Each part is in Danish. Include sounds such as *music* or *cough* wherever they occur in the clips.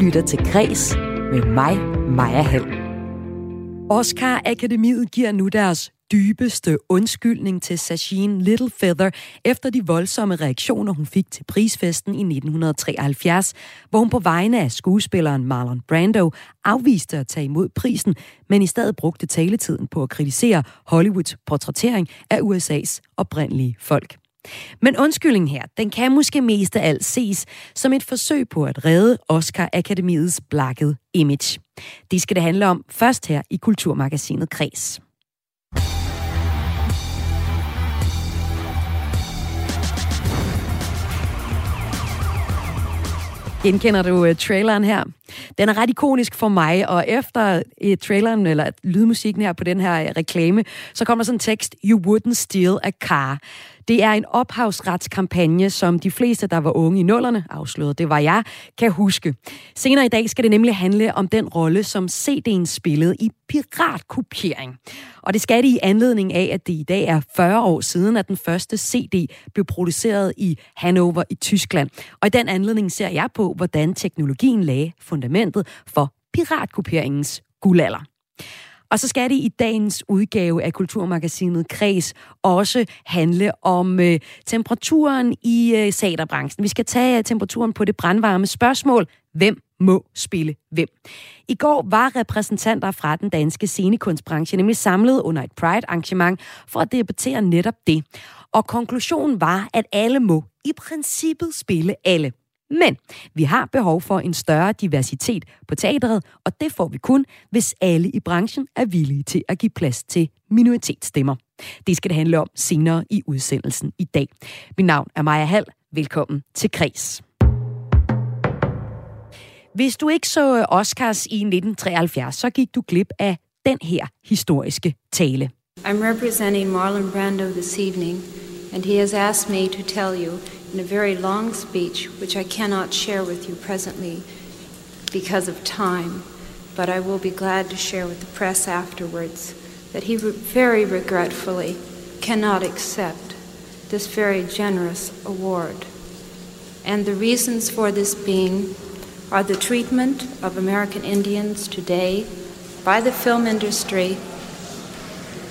lytter til Græs med mig, Maja Hall. Oscar Akademiet giver nu deres dybeste undskyldning til Sashine Littlefeather efter de voldsomme reaktioner, hun fik til prisfesten i 1973, hvor hun på vegne af skuespilleren Marlon Brando afviste at tage imod prisen, men i stedet brugte taletiden på at kritisere Hollywoods portrættering af USA's oprindelige folk. Men undskyldningen her, den kan måske mest af alt ses som et forsøg på at redde Oscar Akademiets blakket image. Det skal det handle om først her i Kulturmagasinet Kreds. Genkender du uh, traileren her? Den er ret ikonisk for mig, og efter uh, traileren, eller lydmusikken her på den her uh, reklame, så kommer sådan en tekst, You wouldn't steal a car. Det er en ophavsretskampagne, som de fleste, der var unge i nullerne, afslørede, det var jeg, kan huske. Senere i dag skal det nemlig handle om den rolle, som CD'en spillede i piratkopiering. Og det skal det i anledning af, at det i dag er 40 år siden, at den første CD blev produceret i Hannover i Tyskland. Og i den anledning ser jeg på, hvordan teknologien lagde fundamentet for piratkopieringens guldalder. Og så skal det i dagens udgave af Kulturmagasinet Kreds også handle om øh, temperaturen i øh, saterbranchen. Vi skal tage øh, temperaturen på det brandvarme spørgsmål. Hvem må spille hvem? I går var repræsentanter fra den danske scenekunstbranche nemlig samlet under et Pride-arrangement for at debattere netop det. Og konklusionen var, at alle må i princippet spille alle. Men vi har behov for en større diversitet på teatret, og det får vi kun, hvis alle i branchen er villige til at give plads til minoritetsstemmer. Det skal det handle om senere i udsendelsen i dag. Mit navn er Maja Hall. Velkommen til Kres. Hvis du ikke så Oscars i 1973, så gik du glip af den her historiske tale. I'm representing Marlon Brando this evening, and he has asked me to tell you in a very long speech, which I cannot share with you presently because of time, but I will be glad to share with the press afterwards, that he very regretfully cannot accept this very generous award. And the reasons for this being are the treatment of American Indians today by the film industry,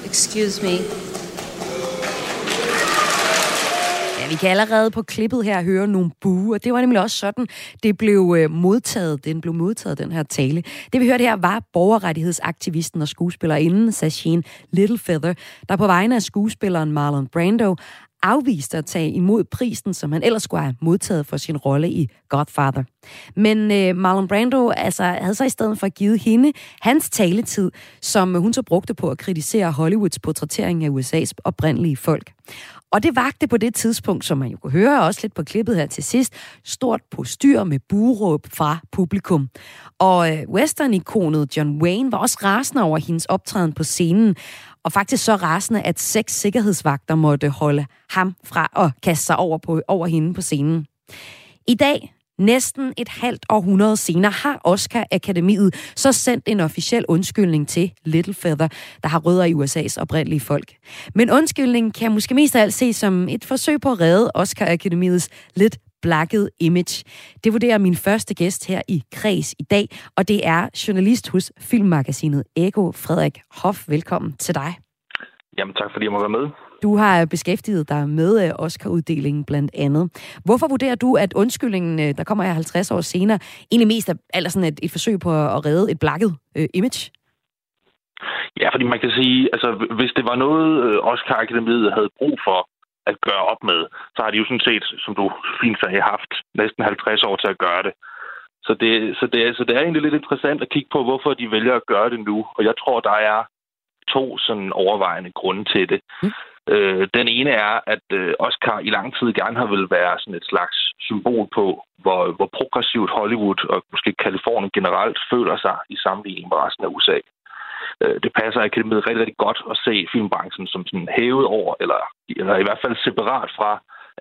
excuse me, vi kan allerede på klippet her høre nogle buer. det var nemlig også sådan, det blev øh, modtaget, den blev modtaget, den her tale. Det vi hørte her var borgerrettighedsaktivisten og skuespillerinden Sashine Littlefeather, der på vegne af skuespilleren Marlon Brando afviste at tage imod prisen, som han ellers skulle have modtaget for sin rolle i Godfather. Men øh, Marlon Brando altså, havde så i stedet for givet hende hans taletid, som hun så brugte på at kritisere Hollywoods portrættering af USA's oprindelige folk. Og det vagte på det tidspunkt, som man jo kunne høre også lidt på klippet her til sidst, stort postyr med buråb fra publikum. Og øh, western-ikonet John Wayne var også rasende over hendes optræden på scenen, og faktisk så rasende, at seks sikkerhedsvagter måtte holde ham fra at kaste sig over, på, over hende på scenen. I dag, Næsten et halvt århundrede senere har Oscar Akademiet så sendt en officiel undskyldning til Little Feather, der har rødder i USA's oprindelige folk. Men undskyldningen kan måske mest af alt ses som et forsøg på at redde Oscar Akademiets lidt blakket image. Det vurderer min første gæst her i Kreds i dag, og det er journalist hos filmmagasinet Ego, Frederik Hoff. Velkommen til dig. Jamen tak, fordi jeg må være med. Du har beskæftiget dig med øh, Oscar-uddelingen blandt andet. Hvorfor vurderer du, at undskyldningen, øh, der kommer her 50 år senere, egentlig mest er sådan et, et forsøg på at redde et blakket øh, image? Ja, fordi man kan sige, altså hvis det var noget, øh, Oscar-akademiet havde brug for at gøre op med, så har de jo sådan set, som du fint sagde, haft næsten 50 år til at gøre det. Så det, så, det, så det er egentlig lidt interessant at kigge på, hvorfor de vælger at gøre det nu. Og jeg tror, der er to sådan overvejende grunde til det. Mm. Øh, den ene er, at øh, Oscar i lang tid gerne har vil være sådan et slags symbol på, hvor, hvor progressivt Hollywood og måske Kalifornien generelt føler sig i sammenligning med resten af USA. Øh, det passer akademiet rigtig, rigtig godt at se filmbranchen som sådan hævet over, eller, eller i hvert fald separat fra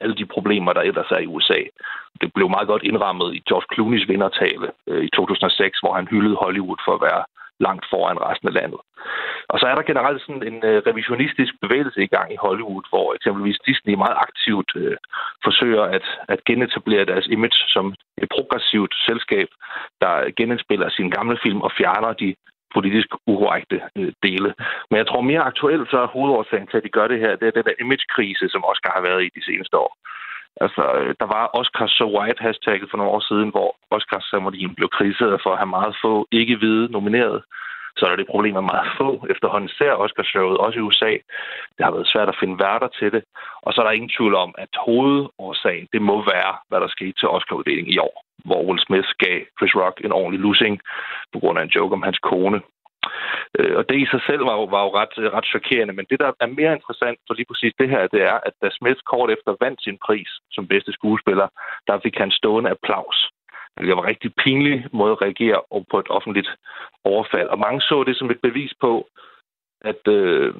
alle de problemer, der ellers er i USA. Det blev meget godt indrammet i George Clooney's vindertale øh, i 2006, hvor han hyldede Hollywood for at være langt foran resten af landet. Og så er der generelt sådan en øh, revisionistisk bevægelse i gang i Hollywood, hvor eksempelvis Disney meget aktivt øh, forsøger at, at genetablere deres image som et progressivt selskab, der genindspiller sine gamle film og fjerner de politisk ukorrekte øh, dele. Men jeg tror mere aktuelt, så er hovedårsagen til, at de gør det her, det er den der imagekrise, som Oscar har været i de seneste år. Altså, øh, der var Oscar So White hashtagget for nogle år siden, hvor Oscar-ceremonien blev kritiseret for at have meget få ikke-hvide nomineret. Så er det problem, at meget få efterhånden ser Oscarshowet, også i USA. Det har været svært at finde værter til det. Og så er der ingen tvivl om, at hovedårsagen, det må være, hvad der skete til Oscar-uddelingen i år, hvor Will Smith gav Chris Rock en ordentlig losing på grund af en joke om hans kone. Øh, og det i sig selv var jo, var jo ret, ret chokerende, men det, der er mere interessant for lige præcis det her, det er, at da Smith kort efter vandt sin pris som bedste skuespiller, der fik han stående applaus. Det var en rigtig pinlig måde at reagere på et offentligt overfald. Og mange så det som et bevis på, at øh,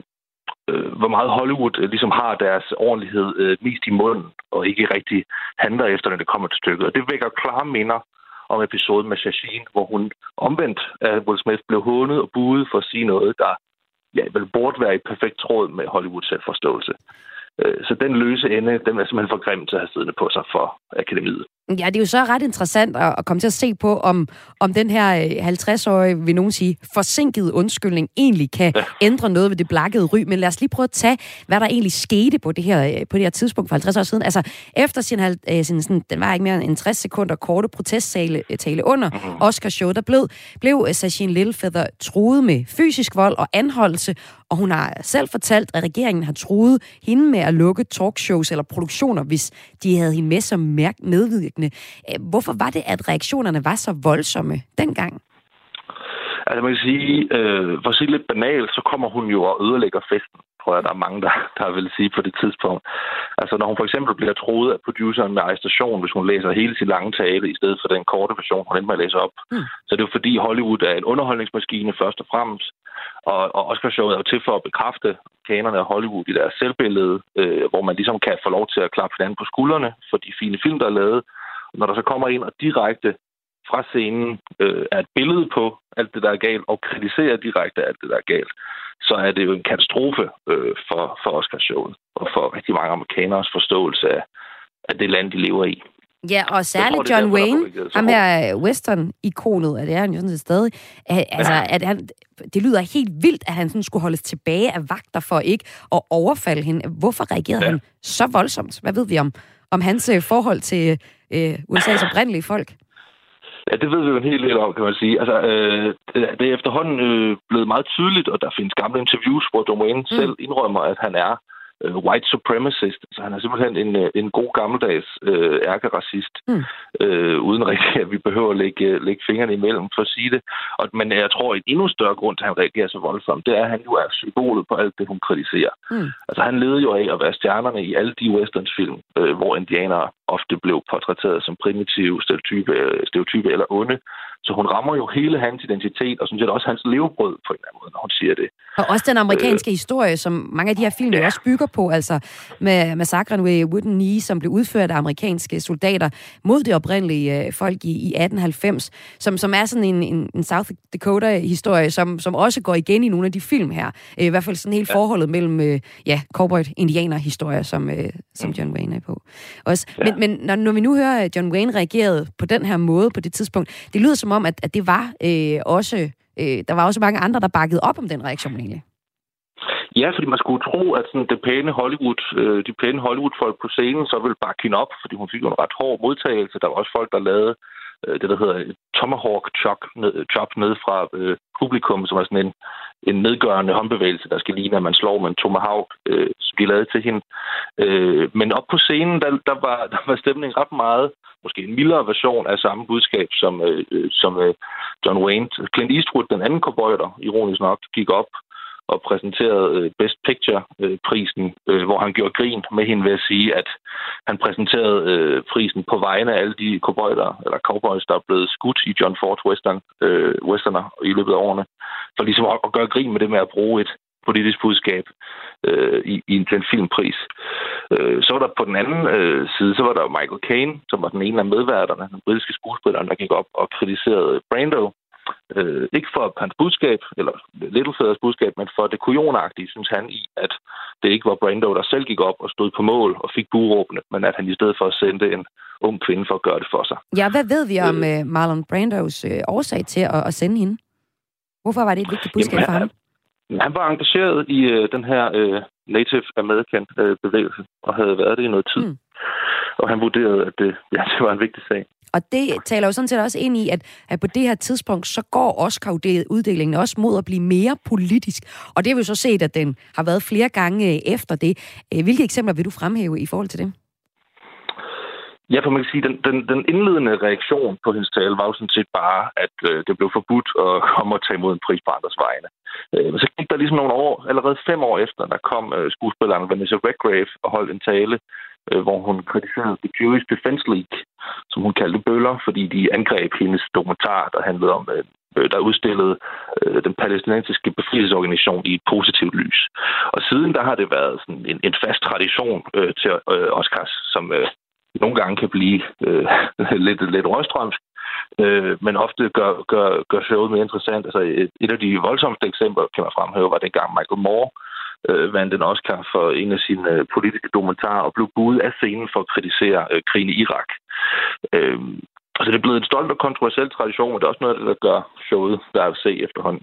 øh, hvor meget Hollywood øh, ligesom har deres ordentlighed øh, mest i munden, og ikke rigtig handler efter, når det kommer til stykket. Og det vækker klare minder om episoden med Shashin, hvor hun omvendt af Will Smith blev hånet og buet for at sige noget, der ja, vel burde være i perfekt tråd med Hollywoods selvforståelse. Øh, så den løse ende, den er simpelthen for grim til at have siddende på sig for akademiet. Ja, det er jo så ret interessant at, at komme til at se på, om, om den her 50-årige, øh, vil nogen sige, forsinkede undskyldning egentlig kan ja. ændre noget ved det blakkede ry. Men lad os lige prøve at tage, hvad der egentlig skete på det her, øh, på det her tidspunkt for 50 år siden. Altså, efter sin, øh, sin sådan, den var ikke mere end 60 sekunder korte protesttale tale under mm-hmm. Oscar show, der blev, blev Sachin Littlefeather truet med fysisk vold og anholdelse, og hun har selv fortalt, at regeringen har truet hende med at lukke talkshows eller produktioner, hvis de havde hende med som medvirkende. Øh, hvorfor var det, at reaktionerne var så voldsomme dengang? Altså man kan sige, øh, for at sige lidt banalt, så kommer hun jo og ødelægger festen, tror jeg, der er mange, der, der vil sige på det tidspunkt. Altså når hun for eksempel bliver troet af produceren med arrestation, hvis hun læser hele sin lange tale, i stedet for den korte version, hun endte med at læse op. Mm. Så det er jo fordi Hollywood er en underholdningsmaskine først og fremmest, og, og Oscarshowet er jo til for at bekræfte kanerne af Hollywood i deres selvbillede, øh, hvor man ligesom kan få lov til at klappe hinanden på skuldrene for de fine film, der er lavet. Når der så kommer ind og direkte fra scenen øh, er et billede på alt det, der er galt, og kritiserer direkte alt det, der er galt, så er det jo en katastrofe øh, for, for Oscarshowet og for rigtig mange amerikaners forståelse af, af det land, de lever i. Ja, og særligt John Wayne, ham her western-ikonet, og det er han jo sådan set stadig, altså, at han, det lyder helt vildt, at han sådan skulle holdes tilbage af vagter for ikke at overfalde hende. Hvorfor reagerede ja. han så voldsomt? Hvad ved vi om, om hans øh, forhold til øh, USA's oprindelige folk? Ja, det ved vi jo en hel del om, kan man sige. Altså, øh, det er efterhånden øh, blevet meget tydeligt, og der findes gamle interviews, hvor Wayne mm. selv indrømmer, at han er øh, white supremacist. Så han er simpelthen en, øh, en god gammeldags øh, ærkeracist, mm. øh, uden rigtig, at vi behøver at lægge, lægge fingrene imellem for at sige det. Og, men jeg tror, en endnu større grund til, at han reagerer så voldsomt, det er, at han jo er symbolet på alt det, hun kritiserer. Mm. Altså, han leder jo af at være stjernerne i alle de westernsfilm, øh, hvor indianere ofte blev portrætteret som primitive, stereotype, stereotype eller onde. Så hun rammer jo hele hans identitet, og sådan set også hans levebrød på en eller anden måde, når hun siger det. Og også den amerikanske øh, historie, som mange af de her film ja. også bygger på, altså med massakren ved Wooden Knee, som blev udført af amerikanske soldater mod det oprindelige øh, folk i, i 1890, som, som er sådan en, en, en South Dakota-historie, som, som også går igen i nogle af de film her. Øh, I hvert fald sådan helt ja. forholdet mellem øh, ja, cowboy-indianer-historier, som, som mm. John Wayne er på. Også. Ja. Men, men når, når vi nu hører, at John Wayne reagerede på den her måde på det tidspunkt, det lyder som om, at, at det var øh, også, øh, der var også mange andre, der bakkede op om den reaktion egentlig. Ja, fordi man skulle tro, at sådan det pæne Hollywood, øh, de pæne Hollywood-folk på scenen så ville bakke hende op, fordi hun fik jo en ret hård modtagelse. Der var også folk, der lavede Øh, det, der hedder tomahawk chop ned, chop ned fra øh, publikum, som er sådan en, en nedgørende håndbevægelse, der skal ligne, at man slår med en tomahawk, øh, som de lavede til hende. Øh, men op på scenen, der, der, var, der var stemningen ret meget, måske en mildere version af samme budskab, som, øh, øh som øh, John Wayne. Clint Eastwood, den anden cowboy, der ironisk nok gik op og præsenterede øh, Best Picture-prisen, øh, øh, hvor han gjorde grin med hende ved at sige, at han præsenterede prisen på vegne af alle de cowboys, eller cowboys, der er blevet skudt i John Ford Western, øh, Westerner i løbet af årene. For ligesom at, at gøre grin med det med at bruge et politisk budskab øh, i, i en, filmpris. Øh, så var der på den anden øh, side, så var der Michael Caine, som var den ene af medværterne, den britiske skuespiller, der gik op og kritiserede Brando Øh, ikke for hans budskab, eller Littlefeathers budskab, men for det kujonagtige, synes han i, at det ikke var Brando, der selv gik op og stod på mål og fik buråbne, men at han i stedet for at sende en ung kvinde for at gøre det for sig. Ja, hvad ved vi om øh, Marlon Brandos øh, årsag til at, at sende hende? Hvorfor var det et vigtigt budskab Jamen, for ham? Han, han var engageret i øh, den her øh, Native American øh, bevægelse, og havde været det i noget tid. Mm. Og han vurderede, at det, ja, *laughs* det var en vigtig sag. Og det taler jo sådan set også ind i, at, at på det her tidspunkt, så går Oscar-uddelingen også mod at blive mere politisk. Og det har vi jo så set, at den har været flere gange øh, efter det. Øh, hvilke eksempler vil du fremhæve i forhold til det? Ja, for man kan sige, den, den, den indledende reaktion på hendes tale var jo sådan set bare, at øh, det blev forbudt at *laughs* komme og tage imod en pris på andres vegne. Øh, men så gik der ligesom nogle år, allerede fem år efter, der kom øh, skuespilleren Vanessa Redgrave og holdt en tale, øh, hvor hun kritiserede The Jewish Defense League, som hun kaldte bøller, fordi de angreb hendes dokumentar, der handlede om, øh, øh, der udstillede øh, den palæstinensiske befrielsesorganisation i et positivt lys. Og siden der har det været sådan en, en fast tradition øh, til øh, Oscars, som øh, nogle gange kan blive øh, *laughs* lidt, lidt rødstrømsk, øh, men ofte gør, gør, gør showet mere interessant. Altså et, et af de voldsomste eksempler, kan man fremhæve, var dengang Michael Moore øh, vandt en Oscar for en af sine øh, politiske dokumentarer og blev budet af scenen for at kritisere øh, krigen i Irak. Øh, altså det er blevet en stolt og kontroversiel tradition, men det er også noget, der gør showet der at se efterhånden.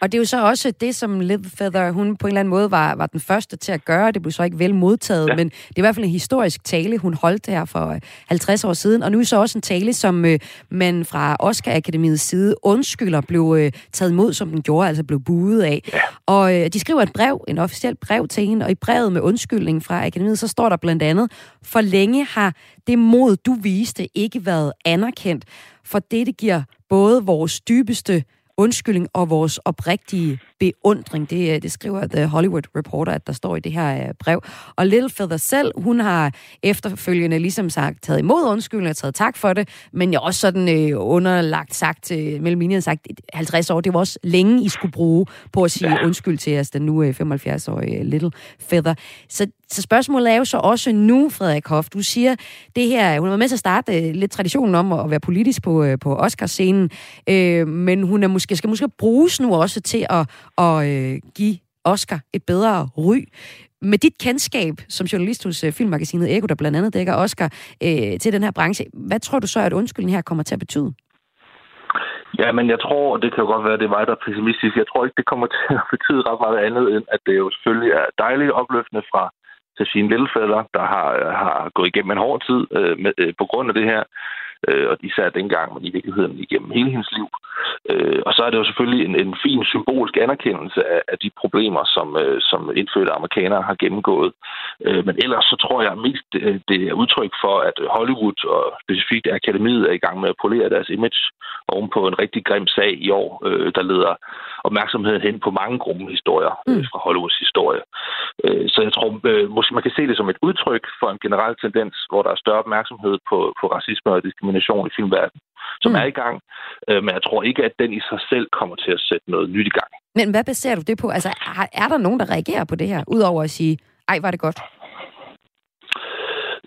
Og det er jo så også det, som Liv Feather, hun på en eller anden måde var, var den første til at gøre. Det blev så ikke vel modtaget, ja. men det er i hvert fald en historisk tale, hun holdt her for 50 år siden. Og nu er så også en tale, som øh, man fra Oscar Akademiets side undskylder blev øh, taget imod, som den gjorde, altså blev buet af. Ja. Og øh, de skriver et brev, en officiel brev til hende, og i brevet med undskyldning fra Akademiet, så står der blandt andet, for længe har det mod, du viste, ikke været anerkendt, for det giver både vores dybeste undskyldning og vores oprigtige beundring. Det, øh, det skriver The Hollywood Reporter, at der står i det her øh, brev. Og Littlefeather selv, hun har efterfølgende ligesom sagt, taget imod undskyldning og taget tak for det, men jeg også sådan øh, underlagt sagt, øh, mellem sagt, 50 år, det var også længe, I skulle bruge på at sige ja. undskyld til os, den nu øh, 75-årige Littlefeather. Så, så spørgsmålet er jo så også nu, Frederik Hoff, du siger det her, hun været med til at starte øh, lidt traditionen om at være politisk på, øh, på Oscarscenen, øh, men hun er måske, skal måske bruges nu også til at, at øh, give Oscar et bedre ry. Med dit kendskab som journalist hos øh, filmmagasinet Eko, der blandt andet dækker Oscar øh, til den her branche, hvad tror du så, at undskyldningen her kommer til at betyde? Ja, men jeg tror, og det kan jo godt være, at det er mig, der er pessimistisk, jeg tror ikke, det kommer *laughs* til at betyde ret meget andet, end at det jo selvfølgelig er dejligt opløftende fra Tashine Lillefælder, der har, øh, har gået igennem en hård tid øh, med, øh, på grund af det her øh, og især dengang, men i virkeligheden igennem hele hendes liv. Øh, og så er det jo selvfølgelig en, en fin symbolsk anerkendelse af, af de problemer, som, øh, som indfødte amerikanere har gennemgået. Øh, men ellers så tror jeg mest, det, øh, det er udtryk for, at Hollywood og specifikt Akademiet er i gang med at polere deres image ovenpå en rigtig grim sag i år, øh, der leder opmærksomheden hen på mange historier øh, mm. fra Hollywoods historie. Øh, så jeg tror, øh, måske man kan se det som et udtryk for en generel tendens, hvor der er større opmærksomhed på, på racisme og diskrimination diskrimination i filmverdenen, som mm. er i gang. Øh, men jeg tror ikke, at den i sig selv kommer til at sætte noget nyt i gang. Men hvad baserer du det på? Altså, er der nogen, der reagerer på det her, udover at sige, ej, var det godt?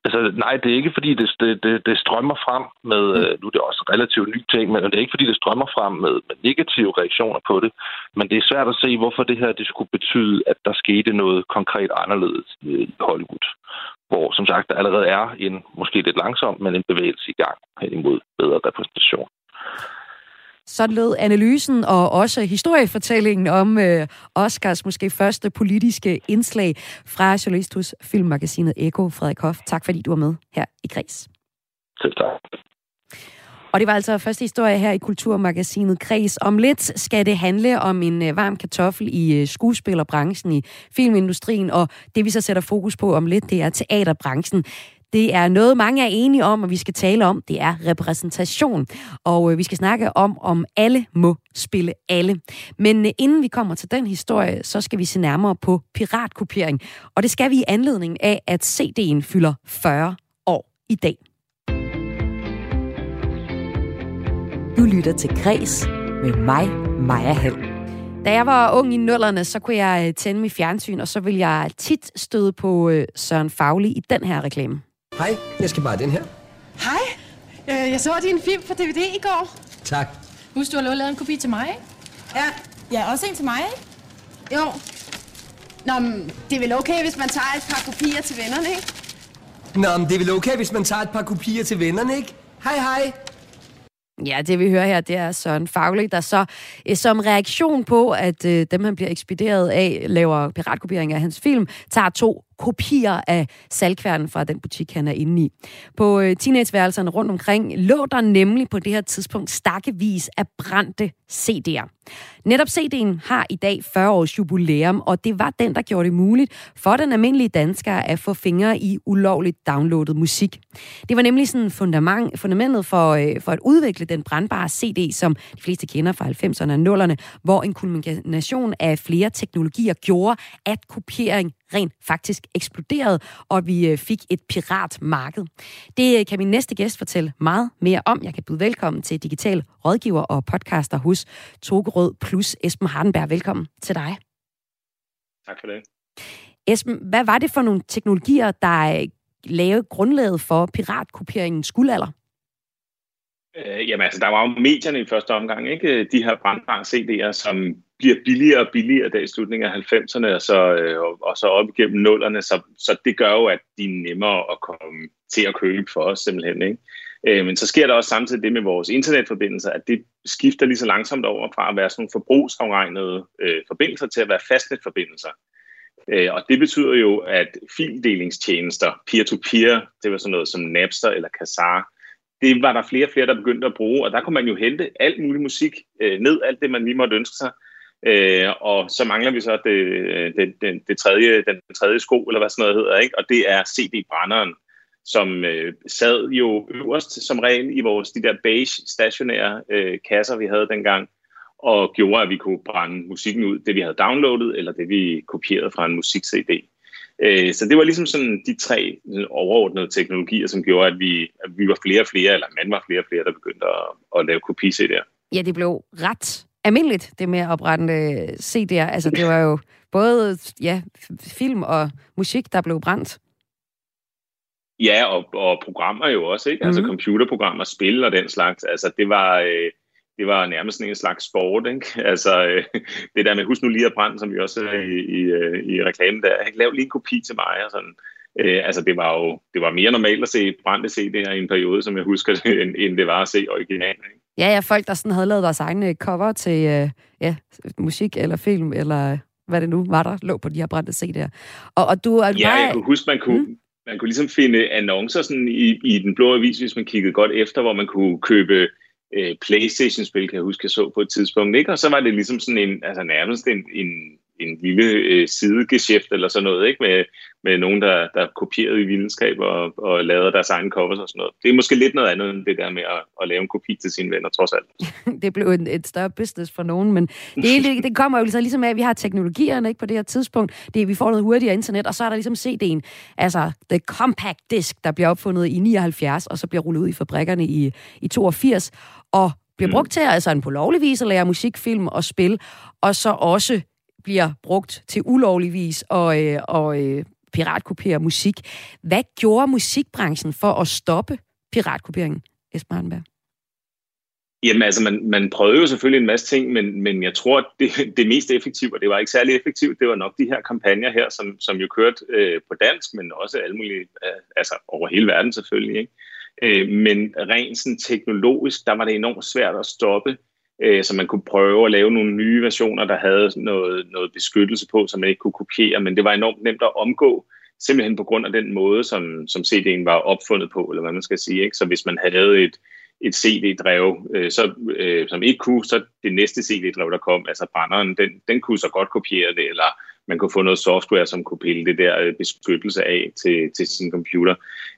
Altså, nej, det er ikke, fordi det, det, det, det strømmer frem med, mm. øh, nu er det også relativt ny ting, men det er ikke, fordi det strømmer frem med, med negative reaktioner på det. Men det er svært at se, hvorfor det her det skulle betyde, at der skete noget konkret anderledes i Hollywood. Hvor, som sagt, der allerede er en, måske lidt langsom, men en bevægelse i gang hen imod bedre repræsentation. Så lød analysen og også historiefortællingen om øh, Oscars måske første politiske indslag fra journalist hos filmmagasinet Eko, Frederik Hoff. Tak fordi du var med her i Græs. Selv tak. Og det var altså første historie her i Kulturmagasinet Kreds. Om lidt skal det handle om en øh, varm kartoffel i øh, skuespillerbranchen, i filmindustrien, og det vi så sætter fokus på om lidt, det er teaterbranchen. Det er noget, mange er enige om, og vi skal tale om, det er repræsentation. Og øh, vi skal snakke om, om alle må spille alle. Men øh, inden vi kommer til den historie, så skal vi se nærmere på piratkopiering. Og det skal vi i anledning af, at CD'en fylder 40 år i dag. Du lytter til Græs med mig, Maja Hall. Da jeg var ung i nullerne, så kunne jeg øh, tænde mit fjernsyn, og så ville jeg tit støde på Søren Fagli i den her reklame. Hej, jeg skal bare den her. Hej, øh, jeg så din film på DVD i går. Tak. Husk, du har lavet en kopi til mig, ikke? Ja, ja, også en til mig, ikke? Jo. Nå, men det er vel okay, hvis man tager et par kopier til vennerne, ikke? Nå, men det er vel okay, hvis man tager et par kopier til vennerne, ikke? Hej, hej. Ja, det vi hører her, det er Søren Faglig, der så øh, som reaktion på, at øh, dem, han bliver ekspederet af, laver piratkopiering af hans film, tager to kopier af salgkværnen fra den butik, han er inde i. På øh, teenageværelserne rundt omkring lå der nemlig på det her tidspunkt stakkevis af brændte CD'er. Netop CD'en har i dag 40 års jubilæum, og det var den, der gjorde det muligt for den almindelige dansker at få fingre i ulovligt downloadet musik. Det var nemlig sådan fundament, fundamentet for, øh, for at udvikle den brandbare CD, som de fleste kender fra 90'erne og 0'erne, hvor en kulmination af flere teknologier gjorde, at kopiering rent faktisk eksploderede, og vi øh, fik et piratmarked. Det øh, kan min næste gæst fortælle meget mere om. Jeg kan byde velkommen til digital rådgiver og podcaster hos Togerød Plus, Esben Hardenberg. Velkommen til dig. Tak for det. Esben, hvad var det for nogle teknologier, der øh, lavede grundlaget for piratkopieringens guldalder? Øh, jamen altså, der var jo medierne i første omgang, ikke? De her brandbare CD'er, som bliver billigere og billigere der i slutningen af 90'erne, og så, øh, og så op igennem nullerne, så, så det gør jo, at de er nemmere at komme til at købe for os simpelthen, ikke? Øh, men så sker der også samtidig det med vores internetforbindelser, at det skifter lige så langsomt over fra at være sådan nogle forbrugsafregnede øh, forbindelser til at være fastnetforbindelser. Øh, og det betyder jo, at fildelingstjenester, peer-to-peer, det var sådan noget som Napster eller Kazaa, det var der flere og flere, der begyndte at bruge, og der kunne man jo hente alt mulig musik øh, ned, alt det man lige måtte ønske sig. Øh, og så mangler vi så det, det, det, det tredje, den tredje sko, eller hvad sådan noget hedder, ikke? og det er CD-brænderen, som øh, sad jo øverst som regel i vores de der beige stationære øh, kasser, vi havde dengang, og gjorde, at vi kunne brænde musikken ud, det vi havde downloadet, eller det vi kopierede fra en musik-CD. Øh, så det var ligesom sådan de tre øh, overordnede teknologier, som gjorde, at vi, at vi var flere og flere, eller man var flere og flere, der begyndte at, at lave kopi-CD'er. Ja, det blev ret almindeligt, det med at brænde øh, CD'er. Altså, det var jo både ja, film og musik, der blev brændt. Ja, og, og programmer jo også, ikke? Mm. Altså mhm. computerprogrammer, spil og den slags. Altså, det var... Øh, det var nærmest en slags sport, ikke? *laughs* Altså, øh, det der med, husk nu lige at brænde, som vi også i, i, øh, i reklamen der, lav lige en kopi til mig, og sådan. Øh, altså, det var jo det var mere normalt at se brændte CD'er i en periode, som jeg husker det, *laughs* end, end det var at se originalen, ikke? Ja, ja, folk, der sådan havde lavet deres egne cover til øh, ja, musik eller film, eller hvad det nu var, der lå på de her brændte CD'er. Og, og du er ja, jeg kunne huske, man kunne, mm. man kunne ligesom finde annoncer sådan i, i den blå avis, hvis man kiggede godt efter, hvor man kunne købe øh, Playstation-spil, kan jeg huske, jeg så på et tidspunkt. Ikke? Og så var det ligesom sådan en, altså nærmest en, en, en lille øh, sidegeschæft eller sådan noget, ikke? Med, med nogen, der, der kopierede i vildskab og, og lavede deres egen covers og sådan noget. Det er måske lidt noget andet end det der med at, at lave en kopi til sine venner, trods alt. *laughs* det blev en, et større business for nogen, men det, det kommer jo ligesom, ligesom af, at vi har teknologierne ikke, på det her tidspunkt. Det, vi får noget hurtigere internet, og så er der ligesom CD'en, altså the compact disk, der bliver opfundet i 79, og så bliver rullet ud i fabrikkerne i, i 82, og bliver brugt til altså på lovlig vis at lære musik, film og spil, og så også bliver brugt til ulovlig vis og, øh, og øh, piratkopiere musik. Hvad gjorde musikbranchen for at stoppe piratkopieringen, Esben Hardenberg? Jamen altså, man, man prøvede jo selvfølgelig en masse ting, men, men jeg tror, at det, det mest effektive, og det var ikke særlig effektivt, det var nok de her kampagner her, som, som jo kørte øh, på dansk, men også alle mulige, øh, altså over hele verden selvfølgelig. Ikke? Øh, men rent sådan teknologisk, der var det enormt svært at stoppe, øh, så man kunne prøve at lave nogle nye versioner, der havde noget, noget beskyttelse på, som man ikke kunne kopiere, men det var enormt nemt at omgå, simpelthen på grund af den måde, som, som CD'en var opfundet på, eller hvad man skal sige. Ikke? Så hvis man havde et, et CD-drev, øh, så, øh, som ikke kunne, så det næste CD-drev, der kom, altså brænderen, den, den kunne så godt kopiere det, eller man kunne få noget software, som kunne pille det der øh, beskyttelse af til, til sin computer.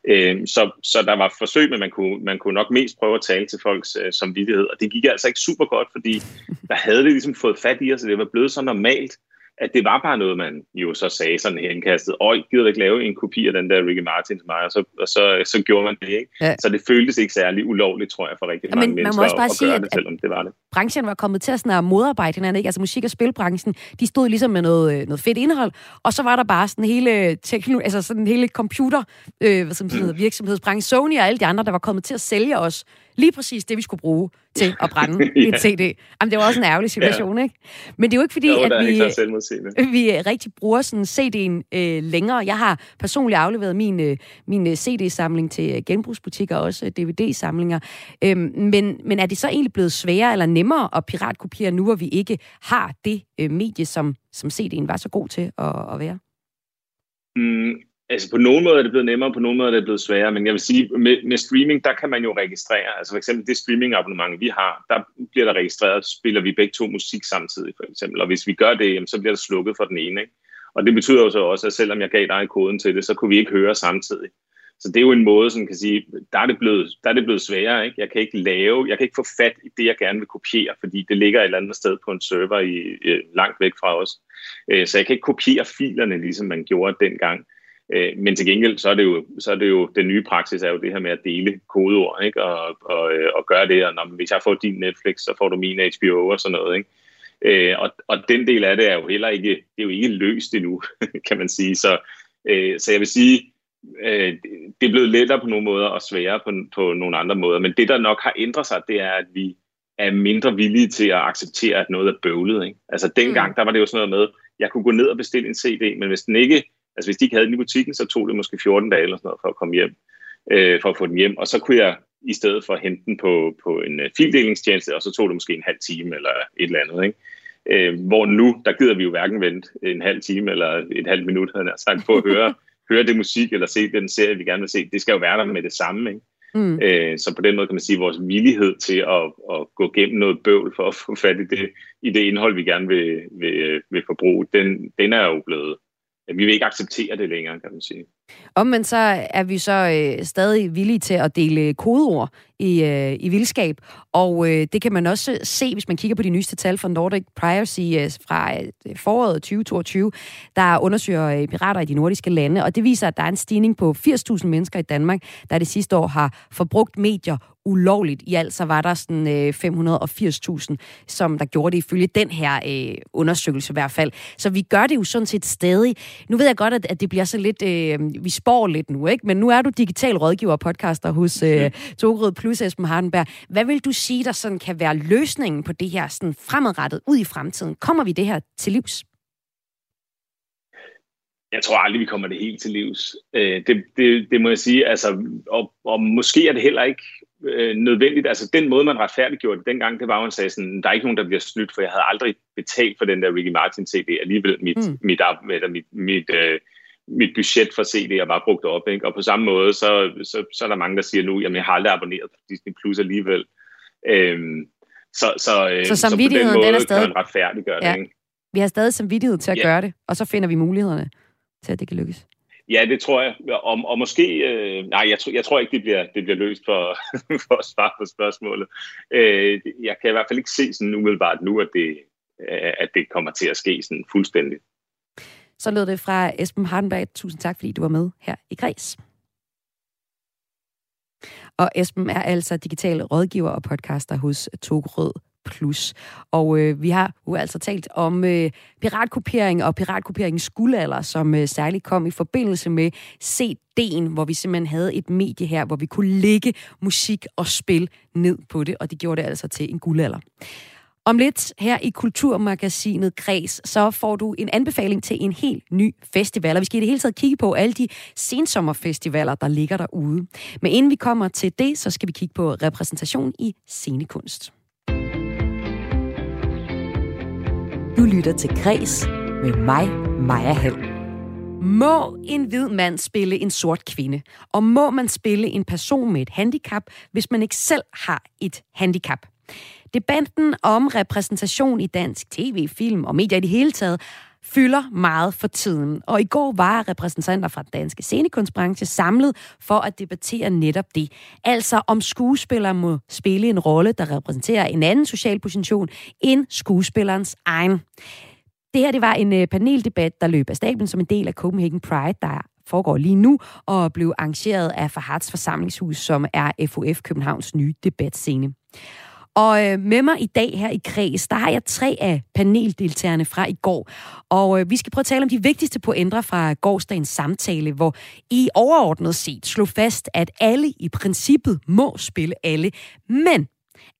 Øh, så, så der var forsøg, men man kunne, man kunne nok mest prøve at tale til folks øh, samvittighed, og det gik altså ikke super godt, fordi der havde det ligesom fået fat i os, og det var blevet så normalt, at det var bare noget, man jo så sagde sådan her indkastet. Øj, gider du ikke lave en kopi af den der Ricky Martin til mig? Og så, og så, så gjorde man det, ikke? Ja. Så det føltes ikke særlig ulovligt, tror jeg, for rigtig ja, mange men, mennesker man må også bare at, sige, at, det, selvom det var det. Branchen var kommet til at sådan at modarbejde hinanden, ikke? Altså musik- og spilbranchen, de stod ligesom med noget, øh, noget fedt indhold, og så var der bare sådan hele, tekno, altså sådan hele computer, øh, hvad som mm. virksomhedsbranchen, Sony og alle de andre, der var kommet til at sælge os Lige præcis det, vi skulle bruge til at brænde *laughs* ja. en CD. Jamen, det var også en ærgerlig situation, ja. ikke? Men det er jo ikke fordi, jo, at vi, *laughs* vi rigtig bruger sådan CD'en øh, længere. Jeg har personligt afleveret min, øh, min øh, CD-samling til genbrugsbutikker og også DVD-samlinger. Øhm, men, men er det så egentlig blevet sværere eller nemmere at piratkopiere nu, hvor vi ikke har det øh, medie, som, som CD'en var så god til at, at være? Mm, Altså på nogle måder er det blevet nemmere, på nogle måder er det blevet sværere, men jeg vil sige, med, med streaming, der kan man jo registrere, altså for eksempel det streaming-abonnement, vi har, der bliver der registreret, spiller vi begge to musik samtidig, for eksempel, og hvis vi gør det, jamen, så bliver der slukket for den ene, ikke? Og det betyder jo så også, at selvom jeg gav dig koden til det, så kunne vi ikke høre samtidig. Så det er jo en måde, som kan sige, der er det blevet, der er det blevet sværere. Ikke? Jeg kan ikke lave, jeg kan ikke få fat i det, jeg gerne vil kopiere, fordi det ligger et eller andet sted på en server i, øh, langt væk fra os. Øh, så jeg kan ikke kopiere filerne, ligesom man gjorde dengang. Øh, men til gengæld, så er, det jo, så er det jo, den nye praksis er jo det her med at dele kodeord, ikke? Og, og, øh, og gøre det, og når, hvis jeg får din Netflix, så får du min HBO og sådan noget, ikke? Øh, og, og den del af det er jo heller ikke, det er jo ikke løst endnu, *laughs* kan man sige. Så, øh, så jeg vil sige, øh, det er blevet lettere på nogle måder og sværere på, på nogle andre måder. Men det, der nok har ændret sig, det er, at vi er mindre villige til at acceptere, at noget er bøvlet. Ikke? Altså dengang, mm. der var det jo sådan noget med, jeg kunne gå ned og bestille en CD, men hvis den ikke Altså hvis de ikke havde den i butikken, så tog det måske 14 dage eller sådan noget for at komme hjem, øh, for at få den hjem. Og så kunne jeg i stedet for hente den på, på en uh, fildelingstjeneste, og så tog det måske en halv time eller et eller andet. Ikke? Øh, hvor nu, der gider vi jo hverken vente en halv time eller et halvt minut, havde jeg sagt, på at høre, *laughs* høre det musik eller se den serie, vi gerne vil se. Det skal jo være der med det samme. Ikke? Mm. Øh, så på den måde kan man sige, at vores villighed til at, at gå gennem noget bøvl for at få fat i det, i det indhold, vi gerne vil, vil, vil forbruge, den, den er jo blevet, vi vil ikke acceptere det længere, kan man sige. Omvendt så er vi så øh, stadig villige til at dele kodeord i, øh, i vildskab, og øh, det kan man også se, hvis man kigger på de nyeste tal fra Nordic Privacy øh, fra øh, foråret 2022, der undersøger øh, pirater i de nordiske lande, og det viser, at der er en stigning på 80.000 mennesker i Danmark, der det sidste år har forbrugt medier ulovligt. I alt så var der sådan øh, 580.000, som der gjorde det ifølge den her øh, undersøgelse i hvert fald. Så vi gør det jo sådan set stadig. Nu ved jeg godt, at, at det bliver så lidt, øh, vi spår lidt nu, ikke? Men nu er du digital rådgiver og podcaster hos øh, Togrød Plus Esben Hardenberg. Hvad vil du sige, der sådan kan være løsningen på det her sådan fremadrettet ud i fremtiden? Kommer vi det her til livs? Jeg tror aldrig, vi kommer det helt til livs. Øh, det, det, det må jeg sige. Altså, og, og måske er det heller ikke øh, nødvendigt. Altså den måde, man retfærdiggjorde det dengang, det var, at man sagde sådan, der er ikke nogen, der bliver snydt, for jeg havde aldrig betalt for den der Ricky Martin CD. Alligevel mit, mm. mit, mit, mit, mit, øh, mit budget for CD'er var brugt op. Ikke? Og på samme måde, så, så, så er der mange, der siger nu, jamen jeg har aldrig abonneret på Disney Plus alligevel. Øhm, så, så, øh, så, så på den måde den er stadig... kan man retfærdiggøre ja. det. Ikke? Vi har stadig samvittighed til at ja. gøre det, og så finder vi mulighederne til, at det kan lykkes. Ja, det tror jeg. Og, og måske, øh, nej, jeg, jeg tror ikke, det bliver, det bliver løst for, *laughs* for at svare på spørgsmålet. Øh, jeg kan i hvert fald ikke se sådan umiddelbart nu, at det, at det kommer til at ske sådan fuldstændigt. Så lød det fra Esben Hardenberg. Tusind tak, fordi du var med her i Græs. Og Esben er altså digital rådgiver og podcaster hos Togrød Plus. Og øh, vi har jo altså talt om øh, piratkopiering og piratkopieringens guldalder, som øh, særligt kom i forbindelse med CD'en, hvor vi simpelthen havde et medie her, hvor vi kunne lægge musik og spil ned på det, og det gjorde det altså til en guldalder. Om lidt her i Kulturmagasinet Græs, så får du en anbefaling til en helt ny festival. Og vi skal i det hele taget kigge på alle de sensommerfestivaler, der ligger derude. Men inden vi kommer til det, så skal vi kigge på repræsentation i scenekunst. Du lytter til Græs med mig, Maja Hall. Må en hvid mand spille en sort kvinde? Og må man spille en person med et handicap, hvis man ikke selv har et handicap? Debatten om repræsentation i dansk tv, film og medier i det hele taget fylder meget for tiden. Og i går var repræsentanter fra den danske scenekunstbranche samlet for at debattere netop det. Altså om skuespillere må spille en rolle, der repræsenterer en anden social position end skuespillerens egen. Det her det var en øh, paneldebat, der løb af stablen som en del af Copenhagen Pride, der foregår lige nu, og blev arrangeret af Farhats forsamlingshus, som er FOF Københavns nye debatscene. Og øh, med mig i dag her i Kreds, der har jeg tre af paneldeltagerne fra i går. Og øh, vi skal prøve at tale om de vigtigste pointer fra gårsdagens samtale, hvor I overordnet set slog fast, at alle i princippet må spille alle. Men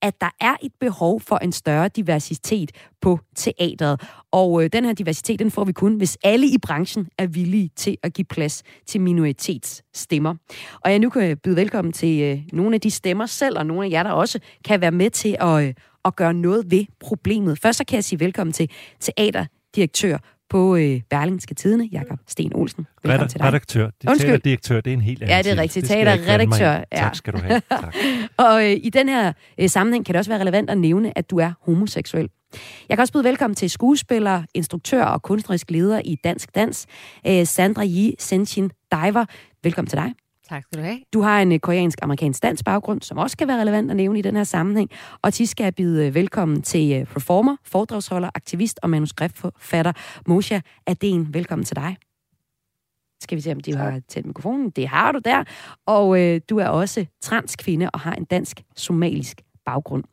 at der er et behov for en større diversitet på teateret. Og øh, den her diversitet, den får vi kun, hvis alle i branchen er villige til at give plads til minoritetsstemmer. Og jeg nu kan byde velkommen til øh, nogle af de stemmer selv, og nogle af jer, der også kan være med til at, øh, at gøre noget ved problemet. Først så kan jeg sige velkommen til teaterdirektør på øh, Berlingske Tidene, Jakob Sten Olsen. Velkommen til dig. Redaktør. Det direktør, det er en helt anden Ja, det er rigtigt. Teaterredaktør. Ja. Tak skal du have. Tak. *laughs* og øh, i den her øh, sammenhæng kan det også være relevant at nævne, at du er homoseksuel. Jeg kan også byde velkommen til skuespiller, instruktør og kunstnerisk leder i Dansk Dans, øh, Sandra Yi Senshin Diver. Velkommen til dig. Tak skal du have. Du har en øh, koreansk-amerikansk dansk baggrund, som også kan være relevant at nævne i den her sammenhæng. Og til skal jeg byde øh, velkommen til øh, performer, foredragsholder, aktivist og manuskriptforfatter Mosha Aden. Velkommen til dig. Skal vi se, om de har tændt mikrofonen? Det har du der. Og øh, du er også transkvinde og har en dansk-somalisk baggrund.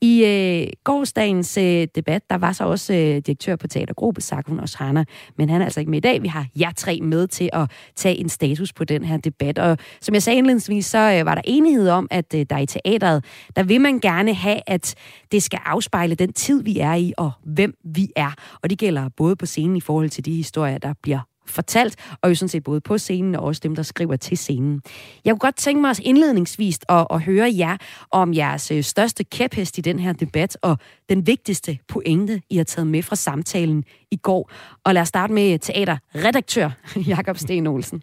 I øh, gårdsdagens øh, debat, der var så også øh, direktør på Teatergruppe, Sakun Oshana, men han er altså ikke med i dag. Vi har jer tre med til at tage en status på den her debat. Og som jeg sagde indledningsvis, så øh, var der enighed om, at øh, der i teateret, der vil man gerne have, at det skal afspejle den tid, vi er i, og hvem vi er. Og det gælder både på scenen i forhold til de historier, der bliver fortalt, og jo sådan set både på scenen og også dem, der skriver til scenen. Jeg kunne godt tænke mig også indledningsvis at, at høre jer om jeres øh, største kæphest i den her debat, og den vigtigste pointe, I har taget med fra samtalen i går. Og lad os starte med teaterredaktør *laughs* Jakob Sten Olsen.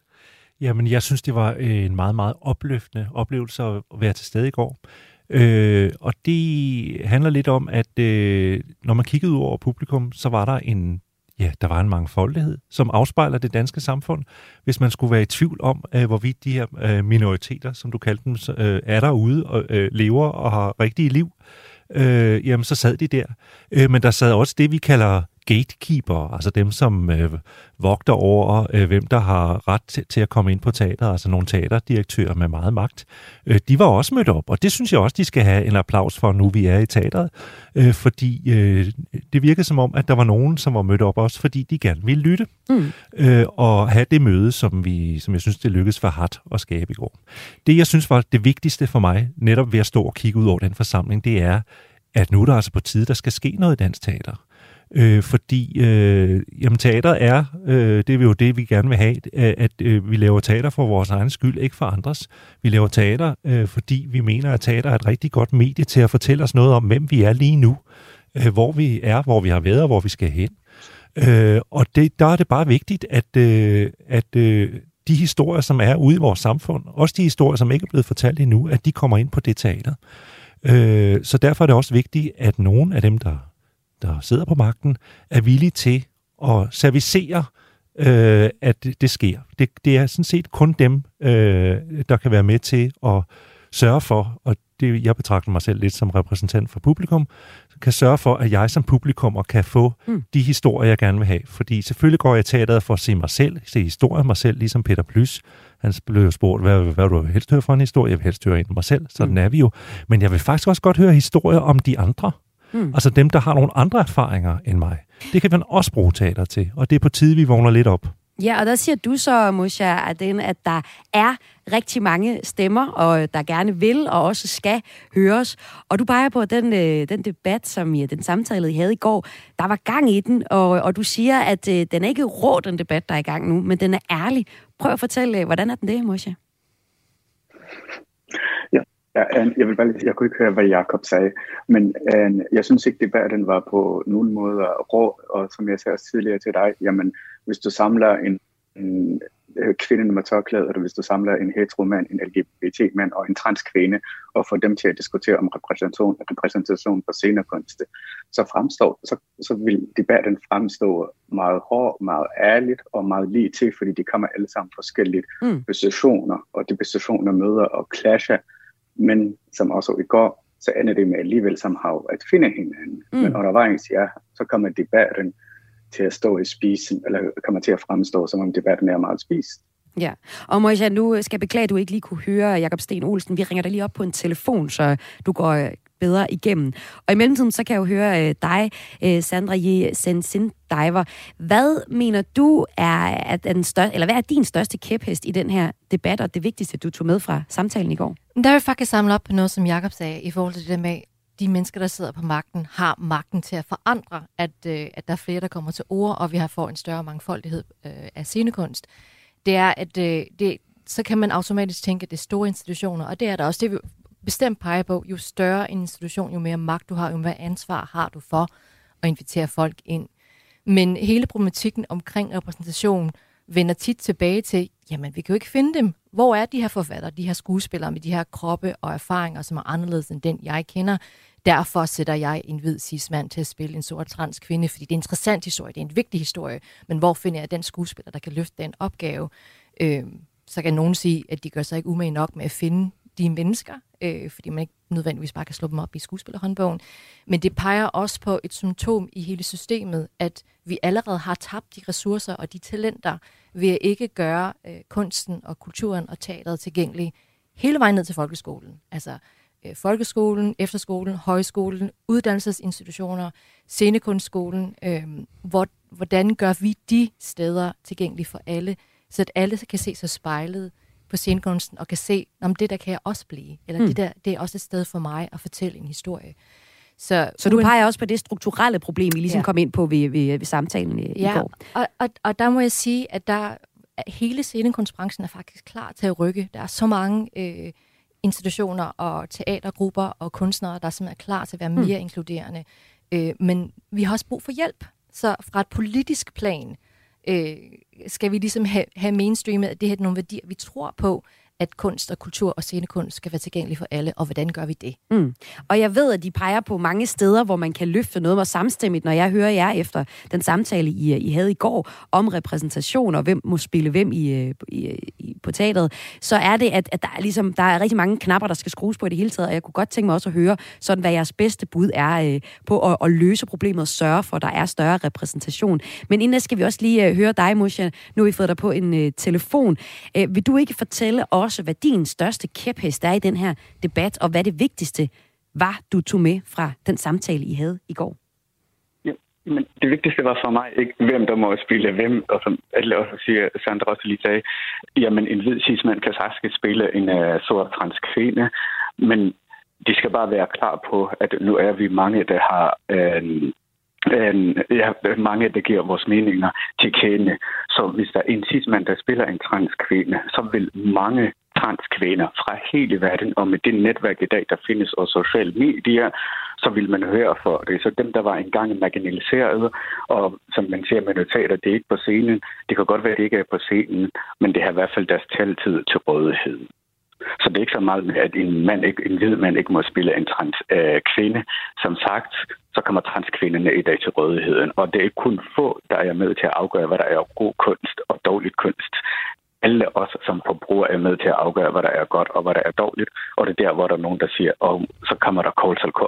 Jamen, jeg synes, det var øh, en meget, meget opløftende oplevelse at være til stede i går. Øh, og det handler lidt om, at øh, når man kiggede ud over publikum, så var der en ja, der var en mangfoldighed, som afspejler det danske samfund. Hvis man skulle være i tvivl om, øh, hvorvidt de her øh, minoriteter, som du kaldte dem, øh, er derude og øh, lever og har rigtige liv, øh, jamen så sad de der. Øh, men der sad også det, vi kalder gatekeeper, altså dem, som øh, vogter over, øh, hvem der har ret til, til at komme ind på teater, altså nogle teaterdirektører med meget magt. Øh, de var også mødt op, og det synes jeg også, de skal have en applaus for, nu vi er i teateret, øh, fordi øh, det virkede som om, at der var nogen, som var mødt op også, fordi de gerne ville lytte, mm. øh, og have det møde, som, vi, som jeg synes, det lykkedes for Hat at skabe i går. Det, jeg synes var det vigtigste for mig, netop ved at stå og kigge ud over den forsamling, det er, at nu er der altså på tide, der skal ske noget i dansk teater. Øh, fordi øh, jamen, teater er, øh, det er jo det, vi gerne vil have, at øh, vi laver teater for vores egen skyld, ikke for andres. Vi laver teater, øh, fordi vi mener, at teater er et rigtig godt medie til at fortælle os noget om, hvem vi er lige nu, øh, hvor vi er, hvor vi har været og hvor vi skal hen. Øh, og det, der er det bare vigtigt, at, øh, at øh, de historier, som er ude i vores samfund, også de historier, som ikke er blevet fortalt endnu, at de kommer ind på det teater. Øh, så derfor er det også vigtigt, at nogen af dem, der der sidder på magten, er villige til at servicere, øh, at det, det sker. Det, det er sådan set kun dem, øh, der kan være med til at sørge for, og det, jeg betragter mig selv lidt som repræsentant for publikum, kan sørge for, at jeg som publikum kan få mm. de historier, jeg gerne vil have. Fordi selvfølgelig går jeg i teateret for at se mig selv, se historier af mig selv, ligesom Peter Plys. Han blev jo spurgt, hvad, hvad du helst høre for en historie? Jeg vil helst høre en af mig selv, sådan mm. er vi jo. Men jeg vil faktisk også godt høre historier om de andre. Mm. Altså dem, der har nogle andre erfaringer end mig. Det kan man også bruge teater til, og det er på tide, vi vågner lidt op. Ja, og der siger du så, Musha, at, den, at der er rigtig mange stemmer, og der gerne vil og også skal høres. Og du peger på den, øh, den debat, som ja, den samtale, I havde i går, der var gang i den, og, og du siger, at øh, den er ikke rå, den debat, der er i gang nu, men den er ærlig. Prøv at fortælle, hvordan er den det, Musha? Ja, jeg vil bare lige, jeg kunne ikke høre, hvad Jakob sagde, men uh, jeg synes ikke, debatten var på nogen måde rå, og som jeg sagde også tidligere til dig, jamen, hvis du samler en, en øh, kvinde med tørklæde, eller hvis du samler en heteromand, en LGBT-mand og en transkvinde, og får dem til at diskutere om repræsentation, repræsentation på scenekunst, så, fremstår, så, så vil debatten fremstå meget hård, meget ærligt og meget lige til, fordi de kommer alle sammen forskellige mm. positioner, og de positioner møder og clasher men som også i går, så ender det med alligevel somehow at finde hinanden. Mm. Men undervejs, ja, så kommer debatten til at stå i spisen, eller kommer til at fremstå, som om debatten er meget spist. Ja, og må jeg nu skal beklage, at du ikke lige kunne høre Jakob Sten Olsen. Vi ringer dig lige op på en telefon, så du går bedre igennem. Og i mellemtiden, så kan jeg jo høre øh, dig, øh, Sandra J. Sensindiver. Hvad mener du er, at den største, eller hvad er din største kæphest i den her debat, og det vigtigste, du tog med fra samtalen i går? Der vil jeg faktisk samle op på noget, som Jakob sagde, i forhold til det der med, de mennesker, der sidder på magten, har magten til at forandre, at, øh, at der er flere, der kommer til ord, og vi har fået en større mangfoldighed øh, af scenekunst. Det er, at øh, det, så kan man automatisk tænke, at det er store institutioner, og det er der også. Det vi bestemt peger på, jo større en institution, jo mere magt du har, jo mere ansvar har du for at invitere folk ind. Men hele problematikken omkring repræsentation vender tit tilbage til, jamen vi kan jo ikke finde dem. Hvor er de her forfattere, de her skuespillere med de her kroppe og erfaringer, som er anderledes end den, jeg kender? Derfor sætter jeg en hvid cis-mand til at spille en sort trans kvinde, fordi det er en interessant historie, det er en vigtig historie, men hvor finder jeg den skuespiller, der kan løfte den opgave? Øh, så kan nogen sige, at de gør sig ikke umage nok med at finde de mennesker, øh, fordi man ikke nødvendigvis bare kan slå dem op i skuespillerhåndbogen. Men det peger også på et symptom i hele systemet, at vi allerede har tabt de ressourcer og de talenter ved at ikke gøre øh, kunsten og kulturen og teateret tilgængelige hele vejen ned til folkeskolen. Altså øh, folkeskolen, efterskolen, højskolen, uddannelsesinstitutioner, scenekunstskolen. Øh, hvor, hvordan gør vi de steder tilgængelige for alle, så at alle kan se sig spejlet på scenekunsten og kan se, om det der kan jeg også blive, eller mm. det der det er også et sted for mig at fortælle en historie. Så, så du peger også på det strukturelle problem, vi ligesom ja. kom ind på ved, ved, ved samtalen i, ja. i går. Og, og, og der må jeg sige, at der at hele scenekunstbranchen er faktisk klar til at rykke. Der er så mange øh, institutioner og teatergrupper og kunstnere, der simpelthen er klar til at være mere mm. inkluderende. Øh, men vi har også brug for hjælp. Så fra et politisk plan øh, skal vi ligesom have, have mainstreamet, at det her er nogle værdier, vi tror på, at kunst og kultur og scenekunst skal være tilgængelig for alle, og hvordan gør vi det? Mm. Og jeg ved, at de peger på mange steder, hvor man kan løfte noget med samstemmigt, når jeg hører jer efter den samtale, I, I havde i går om repræsentation, og hvem må spille hvem i, øh, i, i, på teateret, så er det, at, at der, er ligesom, der er rigtig mange knapper, der skal skrues på i det hele taget, og jeg kunne godt tænke mig også at høre, sådan hvad jeres bedste bud er øh, på at, at løse problemet og sørge for, at der er større repræsentation. Men inden skal vi også lige øh, høre dig, Musha. Nu har vi fået dig på en øh, telefon. Øh, vil du ikke fortælle os, også, hvad din største kæphest er i den her debat, og hvad det vigtigste var, du tog med fra den samtale, I havde i går. Ja, men det vigtigste var for mig ikke, hvem der må spille hvem, og som alle også siger, Sandra også lige sagde, jamen en hvid cis-mand kan sagtens spille en uh, sort trans kvinde, men de skal bare være klar på, at nu er vi mange, der har uh, øh, ja, mange, der giver vores meninger til kende. Så hvis der er en cis-mand, der spiller en transkvinde, så vil mange transkvinder fra hele verden, og med det netværk i dag, der findes og sociale medier, så vil man høre for det. Så dem, der var engang marginaliseret, og som man ser med notater, det er ikke på scenen. Det kan godt være, at det ikke er på scenen, men det har i hvert fald deres taltid til rådighed. Så det er ikke så meget med, at en, mand ikke, en hvid mand ikke må spille en trans øh, kvinde. Som sagt, så kommer transkvinderne i dag til rådigheden. Og det er kun få, der er med til at afgøre, hvad der er god kunst og dårlig kunst alle os som forbruger er med til at afgøre, hvad der er godt og hvad der er dårligt. Og det er der, hvor der er nogen, der siger, og så kommer der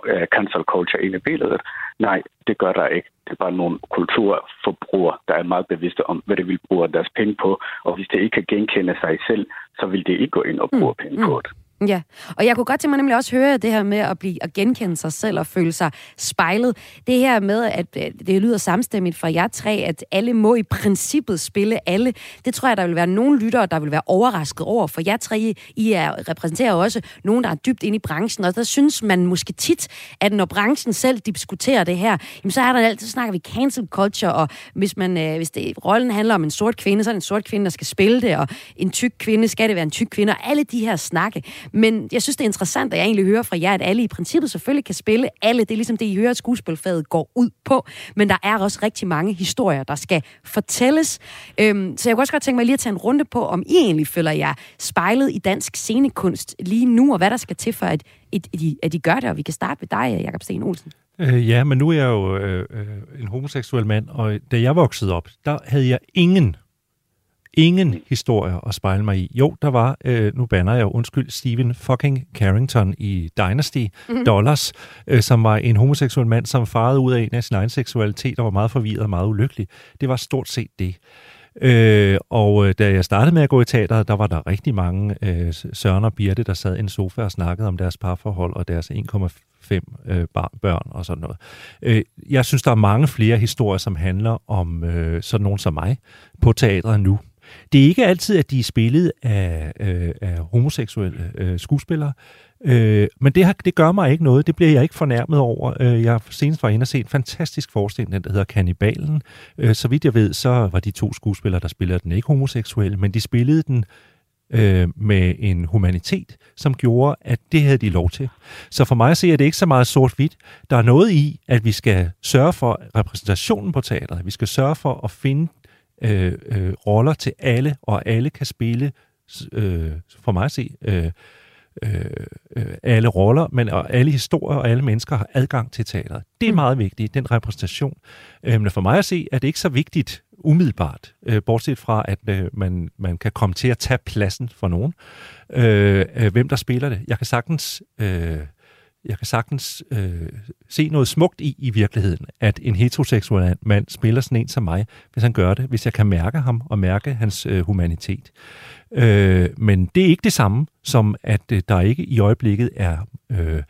øh, cancel culture ind i billedet. Nej, det gør der ikke. Det er bare nogle kulturforbrugere, der er meget bevidste om, hvad det vil bruge deres penge på. Og hvis det ikke kan genkende sig selv, så vil det ikke gå ind og bruge mm. penge på det. Ja, og jeg kunne godt tænke mig nemlig også høre det her med at blive at genkende sig selv og føle sig spejlet. Det her med, at øh, det lyder samstemmigt for jer tre, at alle må i princippet spille alle. Det tror jeg, der vil være nogle lyttere, der vil være overrasket over, for jer tre, I er, repræsenterer også nogen, der er dybt inde i branchen, og der synes man måske tit, at når branchen selv diskuterer det her, jamen så er der altid, så snakker vi cancel culture, og hvis, man, øh, hvis det, rollen handler om en sort kvinde, så er det en sort kvinde, der skal spille det, og en tyk kvinde, skal det være en tyk kvinde, og alle de her snakke. Men jeg synes, det er interessant, at jeg egentlig hører fra jer, at alle i princippet selvfølgelig kan spille alle. Det er ligesom det, I hører, at skuespilfaget går ud på. Men der er også rigtig mange historier, der skal fortælles. Øhm, så jeg kunne også godt tænke mig lige at tage en runde på, om I egentlig føler jer spejlet i dansk scenekunst lige nu, og hvad der skal til for, at, at, I, at I gør det. Og vi kan starte med dig, Jakob Sten Olsen. Øh, ja, men nu er jeg jo øh, øh, en homoseksuel mand, og da jeg voksede op, der havde jeg ingen ingen historier at spejle mig i. Jo, der var, øh, nu banner jeg undskyld, Stephen fucking Carrington i Dynasty mm-hmm. Dollars, øh, som var en homoseksuel mand, som farede ud af en af sin egen seksualitet og var meget forvirret og meget ulykkelig. Det var stort set det. Øh, og øh, da jeg startede med at gå i teater, der var der rigtig mange øh, Søren og Birte, der sad i en sofa og snakkede om deres parforhold og deres 1,5 øh, børn og sådan noget. Øh, jeg synes, der er mange flere historier, som handler om øh, sådan nogen som mig på teatret nu. Det er ikke altid, at de er spillet af, øh, af homoseksuelle øh, skuespillere, øh, men det, har, det gør mig ikke noget. Det bliver jeg ikke fornærmet over. Øh, jeg senest var inde og se en fantastisk forestilling, der hedder Kannibalen. Øh, så vidt jeg ved, så var de to skuespillere, der spillede den ikke homoseksuelle, men de spillede den øh, med en humanitet, som gjorde, at det havde de lov til. Så for mig ser er det ikke så meget sort-hvidt. Der er noget i, at vi skal sørge for repræsentationen på teateret. Vi skal sørge for at finde øh, øh, roller til alle, og alle kan spille, øh, for mig at se, øh, øh, øh, alle roller, men og alle historier og alle mennesker har adgang til teateret. Det er mm. meget vigtigt, den repræsentation. Øh, men for mig at se, er det ikke så vigtigt umiddelbart, øh, bortset fra, at øh, man, man kan komme til at tage pladsen for nogen. Øh, øh, hvem der spiller det. Jeg kan sagtens... Øh, jeg kan sagtens øh, se noget smukt i i virkeligheden, at en heteroseksuel mand spiller sådan en som mig, hvis han gør det, hvis jeg kan mærke ham og mærke hans øh, humanitet. Øh, men det er ikke det samme som, at øh, der ikke i øjeblikket er øh,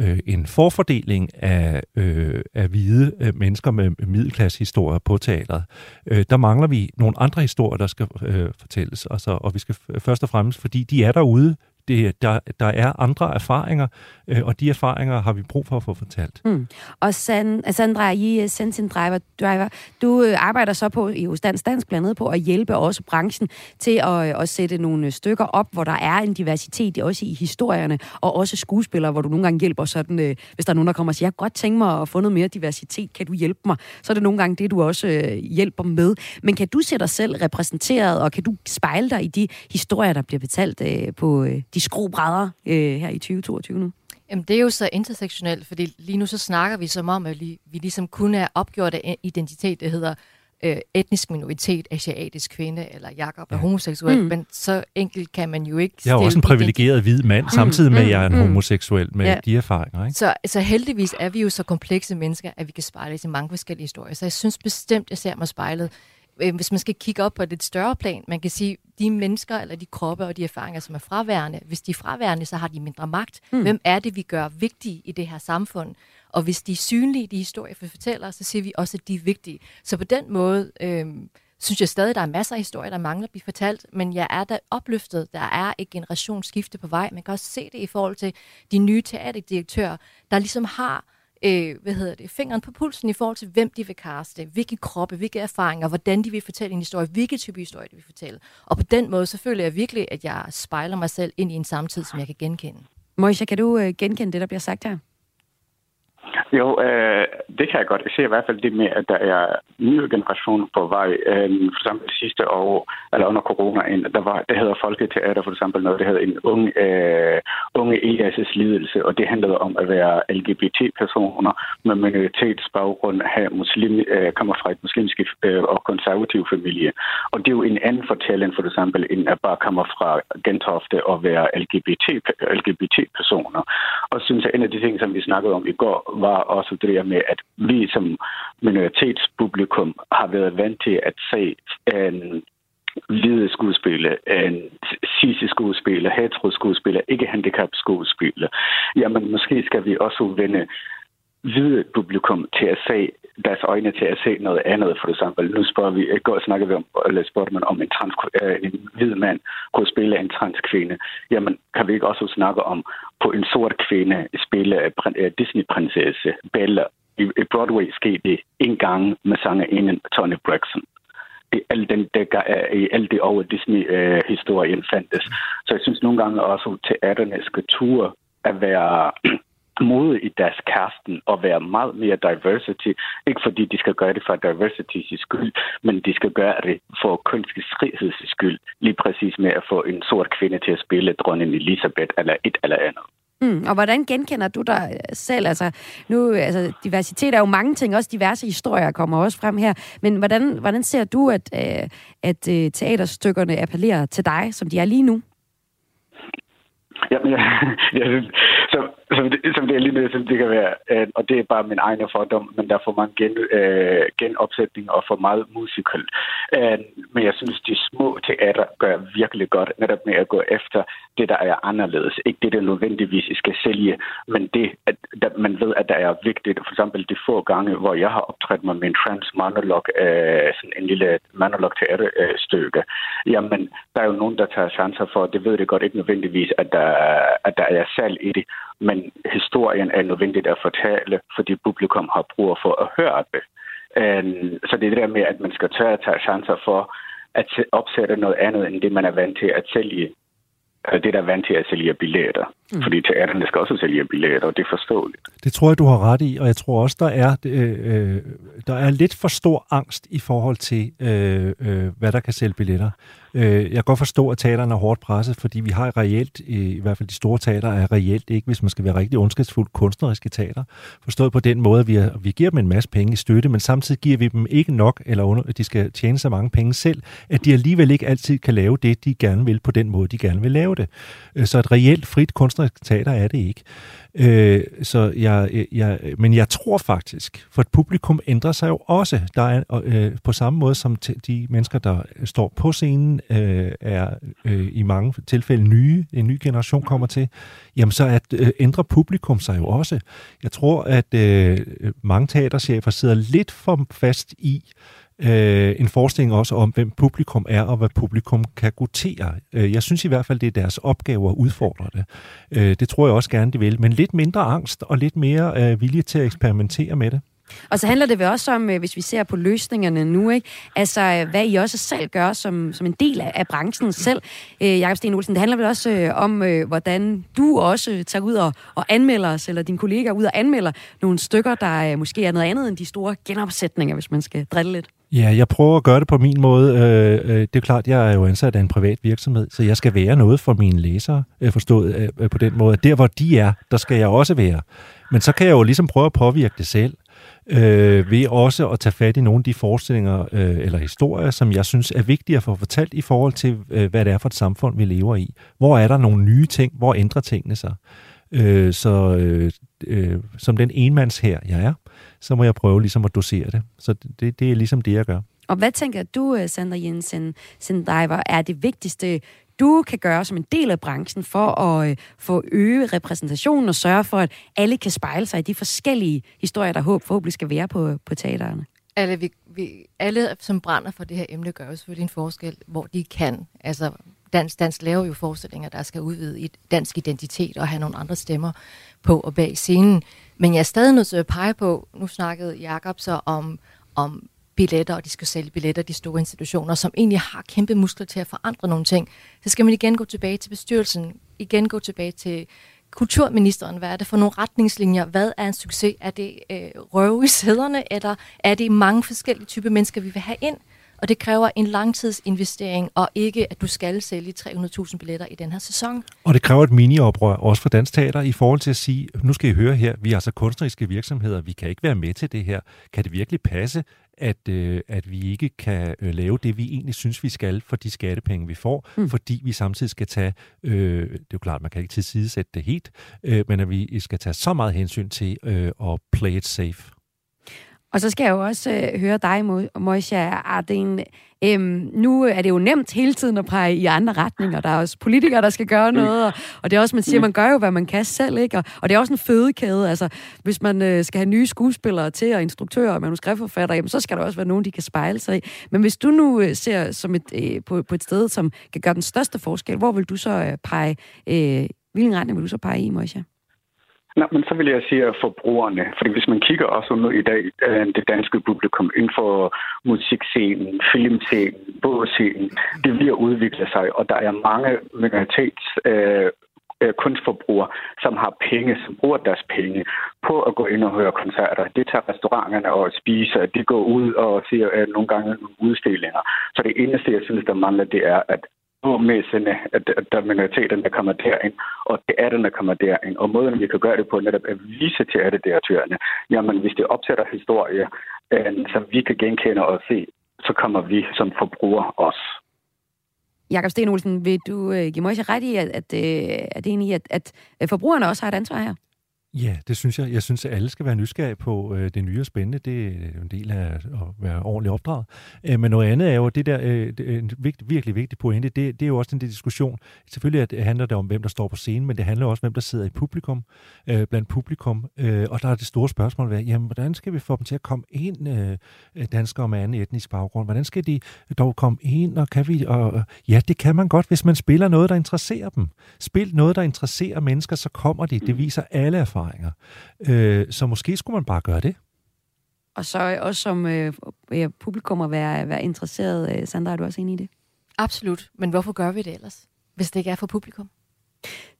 øh, en forfordeling af, øh, af hvide øh, mennesker med middelklassehistorier på teateret. Øh, der mangler vi nogle andre historier, der skal øh, fortælles, og, så, og vi skal først og fremmest, fordi de er derude det, der, der er andre erfaringer, øh, og de erfaringer har vi brug for at få fortalt. Mm. Og San, Sandra, I øh, Sentin Driver, Driver, du øh, arbejder så på i Dansk Dansk blandt andet på at hjælpe også branchen til at, øh, at sætte nogle øh, stykker op, hvor der er en diversitet også i historierne, og også skuespillere, hvor du nogle gange hjælper sådan, øh, hvis der er nogen, der kommer og siger, jeg godt tænke mig at få noget mere diversitet, kan du hjælpe mig? Så er det nogle gange det, du også øh, hjælper med. Men kan du se dig selv repræsenteret, og kan du spejle dig i de historier, der bliver betalt øh, på øh, de skrubrædder øh, her i 2022 nu? Jamen, det er jo så intersektionelt, fordi lige nu så snakker vi som om, at vi ligesom kun er opgjort af identitet, det hedder øh, etnisk minoritet, asiatisk kvinde, eller Jakob ja. er homoseksuel, mm. men så enkelt kan man jo ikke Jeg er også en privilegeret hvid mand, mm. samtidig med, at jeg er en mm. homoseksuel med ja. de erfaringer. Ikke? Så, så heldigvis er vi jo så komplekse mennesker, at vi kan spejle i mange forskellige historier. Så jeg synes bestemt, jeg ser mig spejlet hvis man skal kigge op på et lidt større plan, man kan sige, de mennesker eller de kroppe og de erfaringer, som er fraværende, hvis de er fraværende, så har de mindre magt. Mm. Hvem er det, vi gør vigtige i det her samfund? Og hvis de er synlige, de historier, vi fortæller, så siger vi også, at de er vigtige. Så på den måde øh, synes jeg stadig, at der er masser af historier, der mangler at blive fortalt, men jeg er da opløftet. Der er et generationsskifte på vej. Man kan også se det i forhold til de nye teaterdirektører, der ligesom har øh, hvad hedder det, fingeren på pulsen i forhold til, hvem de vil kaste, hvilke kroppe, hvilke erfaringer, hvordan de vil fortælle en historie, hvilke type historie de vil fortælle. Og på den måde, så føler jeg virkelig, at jeg spejler mig selv ind i en samtid, som jeg kan genkende. Moisha, kan du øh, genkende det, der bliver sagt her? Jo, øh, det kan jeg godt. Jeg ser i hvert fald det med, at der er nye generationer på vej. Øh, for eksempel sidste år, eller under corona, der var, det hedder Folketeater for eksempel noget, det hedder en unge, øh, unge ESS lidelse, og det handlede om at være LGBT-personer med minoritetsbaggrund, have muslim, øh, kommer fra et muslimsk øh, og konservativ familie. Og det er jo en anden fortælling for eksempel, end at bare komme fra Gentofte og være LGBT, LGBT-personer. Og synes jeg, en af de ting, som vi snakkede om i går, var også det der med, at vi som minoritetspublikum har været vant til at se en hvide skuespiller, en cis skuespiller, hetero skuespiller, ikke handicap skuespiller. Jamen, måske skal vi også vende hvide publikum til at se deres øjne til at se noget andet. For eksempel, nu spørger vi, i går snakker vi om, eller spurgte man om en, trans, øh, en hvid mand kunne spille en transkvinde. Jamen, kan vi ikke også snakke om, på en sort kvinde spille uh, øh, Disney-prinsesse Bella. I, I Broadway skete det en gang med sangerinden Tony Braxton øh, i alt, den, der, i alle de over Disney-historien øh, fandtes. Så jeg synes nogle gange også, at teaterne skal ture at være *clears throat* modige i deres kærsten og være meget mere diversity. Ikke fordi de skal gøre det for diversitys skyld, men de skal gøre det for kunstig friheds skyld. Lige præcis med at få en sort kvinde til at spille dronning Elisabeth eller et eller andet. Mm, og hvordan genkender du dig øh, selv? Altså, nu, altså, diversitet er jo mange ting, også diverse historier kommer også frem her. Men hvordan, hvordan ser du, at, øh, at øh, teaterstykkerne appellerer til dig, som de er lige nu? Jamen, *laughs* jeg, jeg, så som, det, som det er lige nu, som det kan være. Øh, og det er bare min egen fordom, men der får man gen, øh, genopsætninger og for meget musical. Øh, men jeg synes, de små teater gør virkelig godt, netop med at gå efter det, der er anderledes. Ikke det, der nødvendigvis skal sælge, men det, at, der, man ved, at der er vigtigt. For eksempel de få gange, hvor jeg har optrådt med min trans monolog, øh, sådan en lille monolog teaterstykke. Øh, Jamen, der er jo nogen, der tager chancer for, det ved det godt ikke nødvendigvis, at der, at der er salg i det men historien er nødvendigt at fortælle, fordi publikum har brug for at høre det. Øhm, så det er det der med, at man skal tørre at tage chancer for at opsætte noget andet, end det man er vant til at sælge øh, det, der er vant til at sælge billetter. Mm. Fordi teaterne skal også sælge billetter, og det er forståeligt. Det tror jeg, du har ret i, og jeg tror også, der er, øh, øh der er lidt for stor angst i forhold til, øh, øh, hvad der kan sælge billetter. Øh, jeg kan godt forstå, at teaterne er hårdt presset, fordi vi har reelt, i hvert fald de store teater er reelt ikke, hvis man skal være rigtig ondskabsfuld kunstneriske teater. Forstået på den måde, at vi, er, vi giver dem en masse penge i støtte, men samtidig giver vi dem ikke nok, eller under, de skal tjene så mange penge selv, at de alligevel ikke altid kan lave det, de gerne vil, på den måde, de gerne vil lave det. Øh, så et reelt frit kunstnerisk teater er det ikke. Øh, så jeg, jeg, men jeg tror faktisk, for et publikum ændrer sig jo også. Der er øh, på samme måde som de mennesker, der står på scenen, øh, er øh, i mange tilfælde nye, en ny generation kommer til, jamen så at, øh, ændrer publikum sig jo også. Jeg tror, at øh, mange teaterchefer sidder lidt for fast i, øh, en forestilling også om, hvem publikum er, og hvad publikum kan gutere. Øh, jeg synes i hvert fald, det er deres opgave at udfordre det. Øh, det tror jeg også gerne, de vil. Men lidt mindre angst og lidt mere øh, vilje til at eksperimentere med det. Og så handler det vel også om, øh, hvis vi ser på løsningerne nu, ikke? altså øh, hvad I også selv gør som, som en del af, af branchen selv. Øh, Jakob Sten Olsen, det handler vel også øh, om, øh, hvordan du også tager ud og, og anmelder os, eller dine kollegaer ud og anmelder nogle stykker, der øh, måske er noget andet end de store genopsætninger, hvis man skal drille lidt. Ja, jeg prøver at gøre det på min måde. Øh, øh, det er klart, jeg er jo ansat af en privat virksomhed, så jeg skal være noget for mine læsere, øh, forstået på den måde. Der, hvor de er, der skal jeg også være. Men så kan jeg jo ligesom prøve at påvirke det selv, ved også at tage fat i nogle af de forestillinger eller historier, som jeg synes er vigtige at få fortalt i forhold til, hvad det er for et samfund, vi lever i. Hvor er der nogle nye ting? Hvor ændrer tingene sig? så som den enmands her, jeg er, så må jeg prøve ligesom at dosere det. Så det, det er ligesom det, jeg gør. Og hvad tænker du, øh, Sandra Jensen, Sendiver, er det vigtigste, du kan gøre som en del af branchen for at øh, få øge repræsentationen og sørge for, at alle kan spejle sig i de forskellige historier, der håb, forhåbentlig skal være på, på teaterne? Alle, vi, vi, alle, som brænder for det her emne, gør jo selvfølgelig en forskel, hvor de kan. Altså, Dansk, Dansk laver jo forestillinger, der skal udvide i dansk identitet og have nogle andre stemmer på og bag scenen. Men jeg er stadig nødt til at pege på, nu snakkede Jakob så om, om billetter, og de skal sælge billetter, de store institutioner, som egentlig har kæmpe muskler til at forandre nogle ting. Så skal man igen gå tilbage til bestyrelsen, igen gå tilbage til kulturministeren. Hvad er det for nogle retningslinjer? Hvad er en succes? Er det øh, røve i sæderne, eller er det mange forskellige typer mennesker, vi vil have ind? Og det kræver en langtidsinvestering, og ikke at du skal sælge 300.000 billetter i den her sæson. Og det kræver et mini-oprør, også for Dansk Teater, i forhold til at sige, nu skal I høre her, vi er altså kunstneriske virksomheder, vi kan ikke være med til det her. Kan det virkelig passe, at, øh, at vi ikke kan øh, lave det, vi egentlig synes, vi skal for de skattepenge, vi får, mm. fordi vi samtidig skal tage, øh, det er jo klart, man kan ikke tilsidesætte det helt, øh, men at vi skal tage så meget hensyn til øh, at play it safe. Og så skal jeg jo også øh, høre dig, Moisha Arden. Øhm, nu er det jo nemt hele tiden at pege i andre retninger. Der er også politikere, der skal gøre noget, og, og det er også, man siger, man gør jo, hvad man kan selv, ikke? Og, og det er også en fødekæde. Altså, hvis man øh, skal have nye skuespillere til, og instruktører og manuskriptforfattere, jamen, så skal der også være nogen, de kan spejle sig i. Men hvis du nu øh, ser som et, øh, på, på et sted, som kan gøre den største forskel, hvor vil du så øh, pege, øh, hvilken retning vil du så pege i, Moisha? Nej, men så vil jeg sige at forbrugerne, fordi hvis man kigger også nu i dag, øh, det danske publikum inden for musikscenen, filmscenen, bogscenen, det bliver udvikle sig, og der er mange minoritets øh, øh, kunstforbrugere, som har penge, som bruger deres penge på at gå ind og høre koncerter. Det tager restauranterne og spiser, de går ud og ser øh, nogle gange nogle udstillinger. Så det eneste, jeg synes, der mangler, det er, at messerne, at, at minoriteterne kommer derind, og det er den, der kommer derind. Og måden, vi kan gøre det på, netop at vise teaterdirektørerne, jamen hvis det opsætter historie, øh, som vi kan genkende og se, så kommer vi som forbrugere også. Jakob Sten Olsen, vil du øh, give mig ret i, at, at, øh, at, at, at, at forbrugerne også har et ansvar her? Ja, det synes jeg. Jeg synes, at alle skal være nysgerrige på øh, det nye og spændende. Det er en del af at være ordentligt opdraget. Øh, men noget andet er jo, det der øh, det en vigtig, virkelig vigtig pointe, det, det er jo også den der diskussion. Selvfølgelig at det handler det om, hvem der står på scenen, men det handler også om, hvem der sidder i publikum, øh, blandt publikum. Øh, og der er det store spørgsmål, hvad, jamen, hvordan skal vi få dem til at komme ind, øh, danskere med anden etnisk baggrund? Hvordan skal de dog komme ind, og kan vi... Og, ja, det kan man godt, hvis man spiller noget, der interesserer dem. Spil noget, der interesserer mennesker, så kommer de. Det viser alle erfaringer erfaringer. Øh, så måske skulle man bare gøre det. Og så også som øh, publikum at være, være interesseret. Øh, Sandra, er du også enig i det? Absolut. Men hvorfor gør vi det ellers, hvis det ikke er for publikum?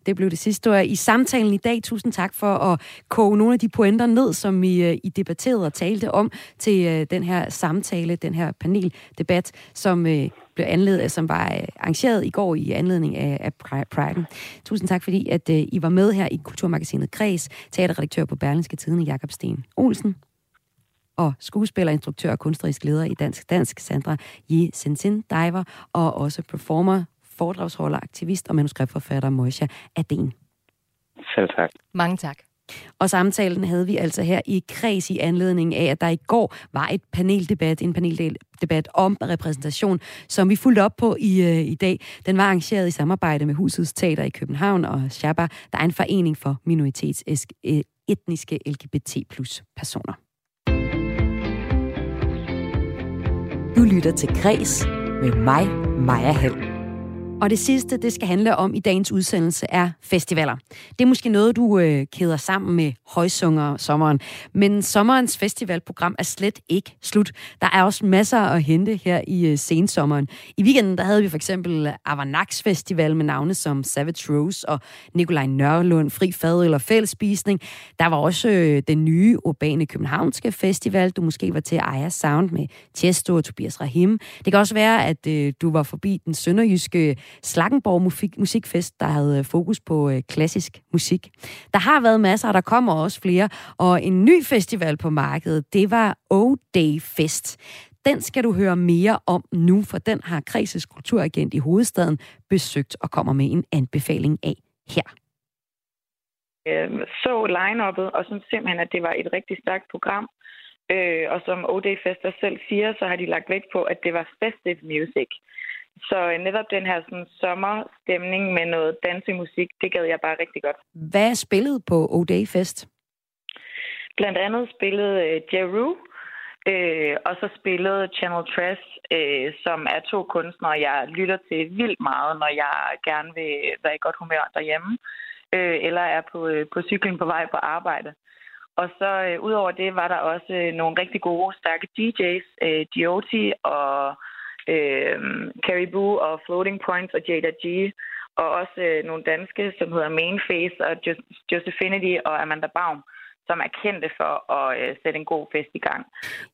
Det blev det sidste ord i samtalen i dag. Tusind tak for at koge nogle af de pointer ned, som I, øh, I debatterede og talte om til øh, den her samtale, den her paneldebat, som øh, blev anledet, som var arrangeret i går i anledning af, af Pride. Tusind tak, fordi at I var med her i Kulturmagasinet Kreds, teaterredaktør på Berlingske Tidene, Jakob Sten Olsen, og skuespiller, instruktør og kunstnerisk leder i Dansk Dansk, Sandra Yi Sensin Diver, og også performer, foredragsholder, aktivist og manuskriptforfatter Moisha Aden. Selv tak. Mange tak. Og samtalen havde vi altså her i kreds i anledning af, at der i går var et paneldebat, en paneldebat om repræsentation, som vi fulgte op på i, øh, i dag. Den var arrangeret i samarbejde med Husets Teater i København og Shabba, der er en forening for minoritets øh, etniske LGBT plus personer. Du lytter til Græs med mig, Maja Hall. Og det sidste, det skal handle om i dagens udsendelse, er festivaler. Det er måske noget, du øh, keder sammen med højsunger sommeren. Men sommerens festivalprogram er slet ikke slut. Der er også masser at hente her i øh, sensommeren. I weekenden der havde vi for eksempel Avanax Festival med navne som Savage Rose og Nikolaj Nørlund, Fri Fad eller Fællespisning. Der var også øh, den nye Urbane Københavnske Festival. Du måske var til Aya Sound med Chesto og Tobias Rahim. Det kan også være, at øh, du var forbi den sønderjyske Slakkenborg Musikfest, der havde øh, fokus på øh, klassisk musik. Der har været masser, og der kommer også flere. Og en ny festival på markedet, det var O-Day Fest. Den skal du høre mere om nu, for den har Kreses kulturagent i hovedstaden besøgt og kommer med en anbefaling af her. Øhm, så line-uppet og synes simpelthen, at det var et rigtig stærkt program. Øh, og som OD Fester selv siger, så har de lagt vægt på, at det var festive music. Så øh, netop den her sådan, sommerstemning med noget dansemusik, det gad jeg bare rigtig godt. Hvad spillet på O-Day Fest? Blandt andet spillede uh, Jeru, øh, og så spillede Channel Trash, øh, som er to kunstnere, jeg lytter til vildt meget, når jeg gerne vil være i godt humør derhjemme, øh, eller er på, øh, på cyklen på vej på arbejde. Og så øh, udover det var der også øh, nogle rigtig gode, stærke DJ's, øh, Gioti og øh, Caribou og Floating Points og Jada G, og også øh, nogle danske, som hedder Mainface og Josephinity og Amanda Baum, som er kendte for at øh, sætte en god fest i gang.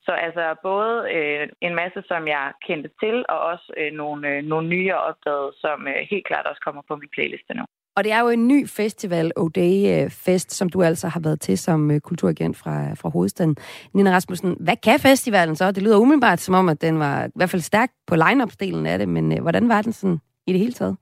Så altså både øh, en masse, som jeg kendte til, og også øh, nogle, øh, nogle nye opdaget, som øh, helt klart også kommer på min playliste nu. Og det er jo en ny festival, O'Day øh, Fest, som du altså har været til som øh, kulturagent fra, fra hovedstaden. Nina Rasmussen, hvad kan festivalen så? Det lyder umiddelbart som om, at den var i hvert fald stærk på line-up-delen af det, men øh, hvordan var den sådan i det hele taget?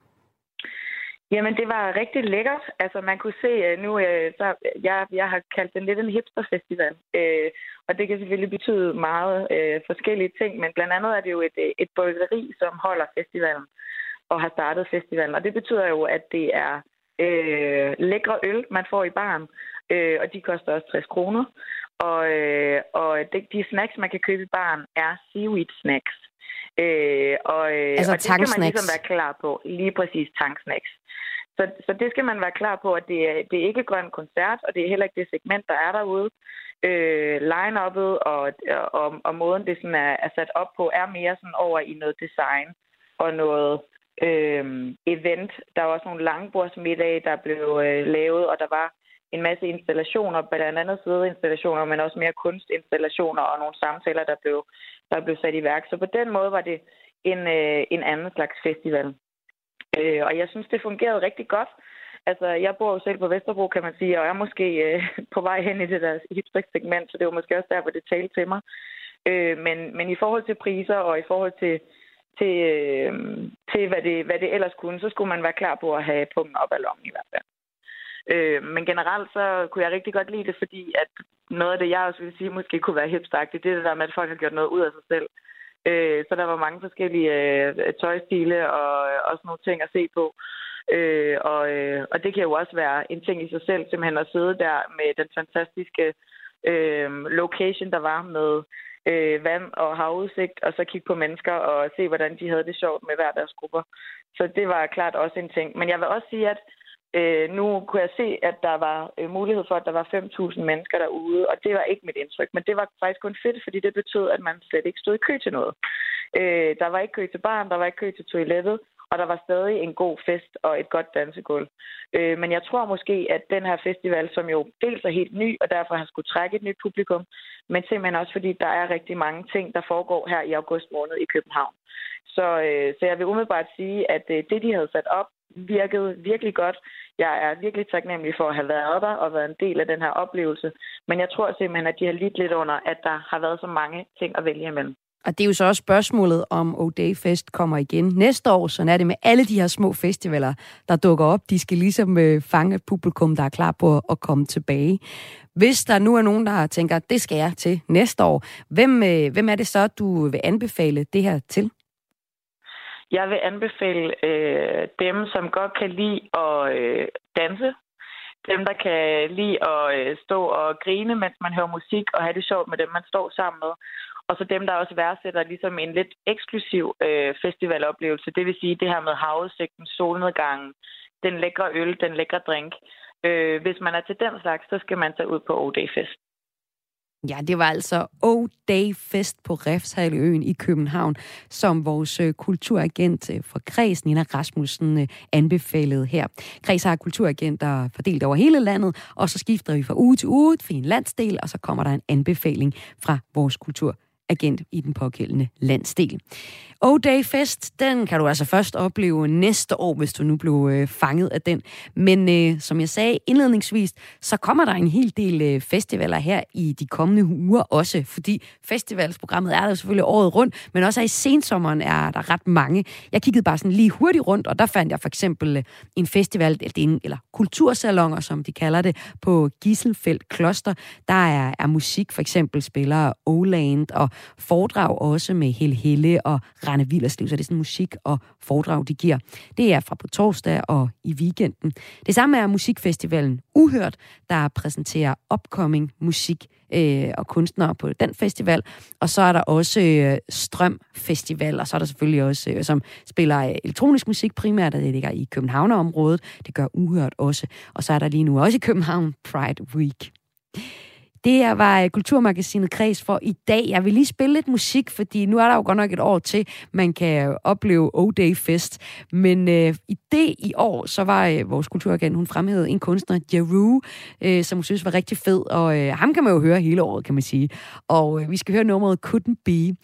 Jamen, det var rigtig lækkert. Altså, man kunne se nu, så jeg, jeg har kaldt den lidt en hipsterfestival. Øh, og det kan selvfølgelig betyde meget øh, forskellige ting, men blandt andet er det jo et, et bryggeri, som holder festivalen og har startet festivalen. Og det betyder jo, at det er øh, lækre øl, man får i baren, øh, og de koster også 60 kroner. Og, øh, og de, de snacks, man kan købe i baren, er seaweed snacks. Øh, og, øh, altså og det skal man ligesom være klar på. Lige præcis tanksnacks. Så, så det skal man være klar på, at det er, det er ikke grøn koncert, og det er heller ikke det segment, der er derude. Øh, line-uppet og, og, og måden, det sådan er, er sat op på, er mere sådan over i noget design og noget øh, event. Der var også nogle langbordsmiddage, der blev øh, lavet, og der var en masse installationer, blandt andet sideinstallationer, men også mere kunstinstallationer og nogle samtaler, der blev, der blev sat i værk. Så på den måde var det en, øh, en anden slags festival. Øh, og jeg synes, det fungerede rigtig godt. Altså, jeg bor jo selv på Vesterbro, kan man sige, og er måske øh, *laughs* på vej hen i det der hipstrik-segment, så det var måske også der, hvor det talte til mig. Øh, men, men i forhold til priser og i forhold til til, øh, til hvad, det, hvad det ellers kunne, så skulle man være klar på at have pungen op af lommen i hvert fald. Øh, men generelt så kunne jeg rigtig godt lide det, fordi at noget af det, jeg også ville sige, måske kunne være hipstagtigt, det er det der med, at folk har gjort noget ud af sig selv. Øh, så der var mange forskellige øh, tøjstile og øh, også nogle ting at se på. Øh, og, øh, og det kan jo også være en ting i sig selv, simpelthen at sidde der med den fantastiske øh, øh, location, der var med øh, vand og havudsigt, og så kigge på mennesker og se, hvordan de havde det sjovt med hver deres grupper. Så det var klart også en ting. Men jeg vil også sige, at øh, nu kunne jeg se, at der var øh, mulighed for, at der var 5.000 mennesker derude, og det var ikke mit indtryk. Men det var faktisk kun fedt, fordi det betød, at man slet ikke stod i kø til noget. Øh, der var ikke kø til barn, der var ikke kø til toilettet, og der var stadig en god fest og et godt dansegulv. Øh, men jeg tror måske, at den her festival, som jo dels er helt ny, og derfor har skulle trække et nyt publikum, men simpelthen også fordi, der er rigtig mange ting, der foregår her i august måned i København. Så, øh, så jeg vil umiddelbart sige, at øh, det, de havde sat op, virkede virkelig godt. Jeg er virkelig taknemmelig for at have været der og været en del af den her oplevelse. Men jeg tror simpelthen, at de har lidt lidt under, at der har været så mange ting at vælge imellem. Og det er jo så også spørgsmålet, om O'Day Fest kommer igen næste år. Så er det med alle de her små festivaler, der dukker op. De skal ligesom øh, fange publikum, der er klar på at komme tilbage. Hvis der nu er nogen, der tænker, det skal jeg til næste år, hvem, øh, hvem er det så, du vil anbefale det her til? Jeg vil anbefale øh, dem, som godt kan lide at øh, danse. Dem, der kan lide at øh, stå og grine, mens man hører musik, og have det sjovt med dem, man står sammen med. Og så dem, der også værdsætter ligesom en lidt eksklusiv øh, festivaloplevelse. Det vil sige det her med havudsigten, solnedgangen, den lækre øl, den lækre drink. Øh, hvis man er til den slags, så skal man tage ud på O-Day Fest. Ja, det var altså O-Day Fest på Refshaløen i København, som vores øh, kulturagent øh, for Kreds, Nina Rasmussen, øh, anbefalede her. Kreds har kulturagenter fordelt over hele landet, og så skifter vi fra uge til uge for en landsdel, og så kommer der en anbefaling fra vores kultur agent i den pågældende landsdel. Oh O-Day Fest, den kan du altså først opleve næste år, hvis du nu blev øh, fanget af den. Men øh, som jeg sagde indledningsvis, så kommer der en hel del øh, festivaler her i de kommende uger også, fordi festivalsprogrammet er der selvfølgelig året rundt, men også i sensommeren er der ret mange. Jeg kiggede bare sådan lige hurtigt rundt, og der fandt jeg for eksempel øh, en festival, eller, eller kultursalonger, som de kalder det, på Giselfeldt Kloster. Der er, er musik, for eksempel spiller Oland, og foredrag også med Helle Helle og Rane Villerslev, så det er sådan musik og foredrag, de giver. Det er fra på torsdag og i weekenden. Det samme er musikfestivalen Uhørt, der præsenterer upcoming musik øh, og kunstnere på den festival. Og så er der også øh, Strøm Festival, og så er der selvfølgelig også, øh, som spiller øh, elektronisk musik primært, der det ligger i Københavnerområdet. Det gør Uhørt også. Og så er der lige nu også i København Pride Week. Det her var øh, Kulturmagasinet Kreds for i dag. Jeg vil lige spille lidt musik, fordi nu er der jo godt nok et år til, man kan øh, opleve O-Day Fest. Men øh, i det i år, så var øh, vores kulturagent, hun fremhævede en kunstner, Jeru, øh, som hun synes var rigtig fed. Og øh, ham kan man jo høre hele året, kan man sige. Og øh, vi skal høre nummeret Couldn't Be.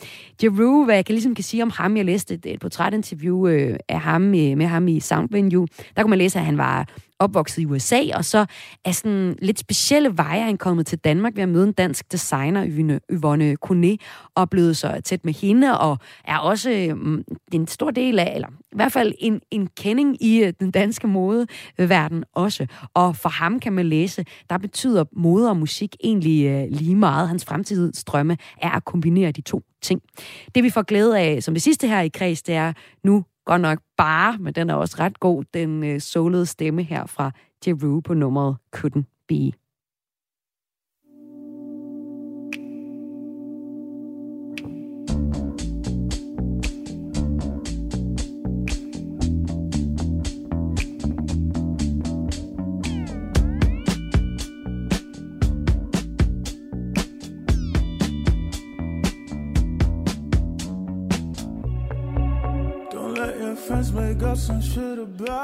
Jeru, hvad jeg kan, ligesom kan sige om ham, jeg læste et, et portrætinterview øh, af ham, øh, med ham i Sound Venue. Der kunne man læse, at han var opvokset i USA, og så er sådan lidt specielle veje han kommet til Danmark ved at møde en dansk designer, Yvonne, Kone, og blevet så tæt med hende, og er også um, en stor del af, eller i hvert fald en, en kending i øh, den danske modeverden også. Og for ham kan man læse, der betyder mode og musik egentlig øh, lige meget. Hans fremtidsdrømme er at kombinere de to ting. Det vi får glæde af som det sidste her i kreds, det er nu godt nok bare, men den er også ret god, den øh, solede stemme her fra Jeru på nummeret Couldn't Be. Some shit about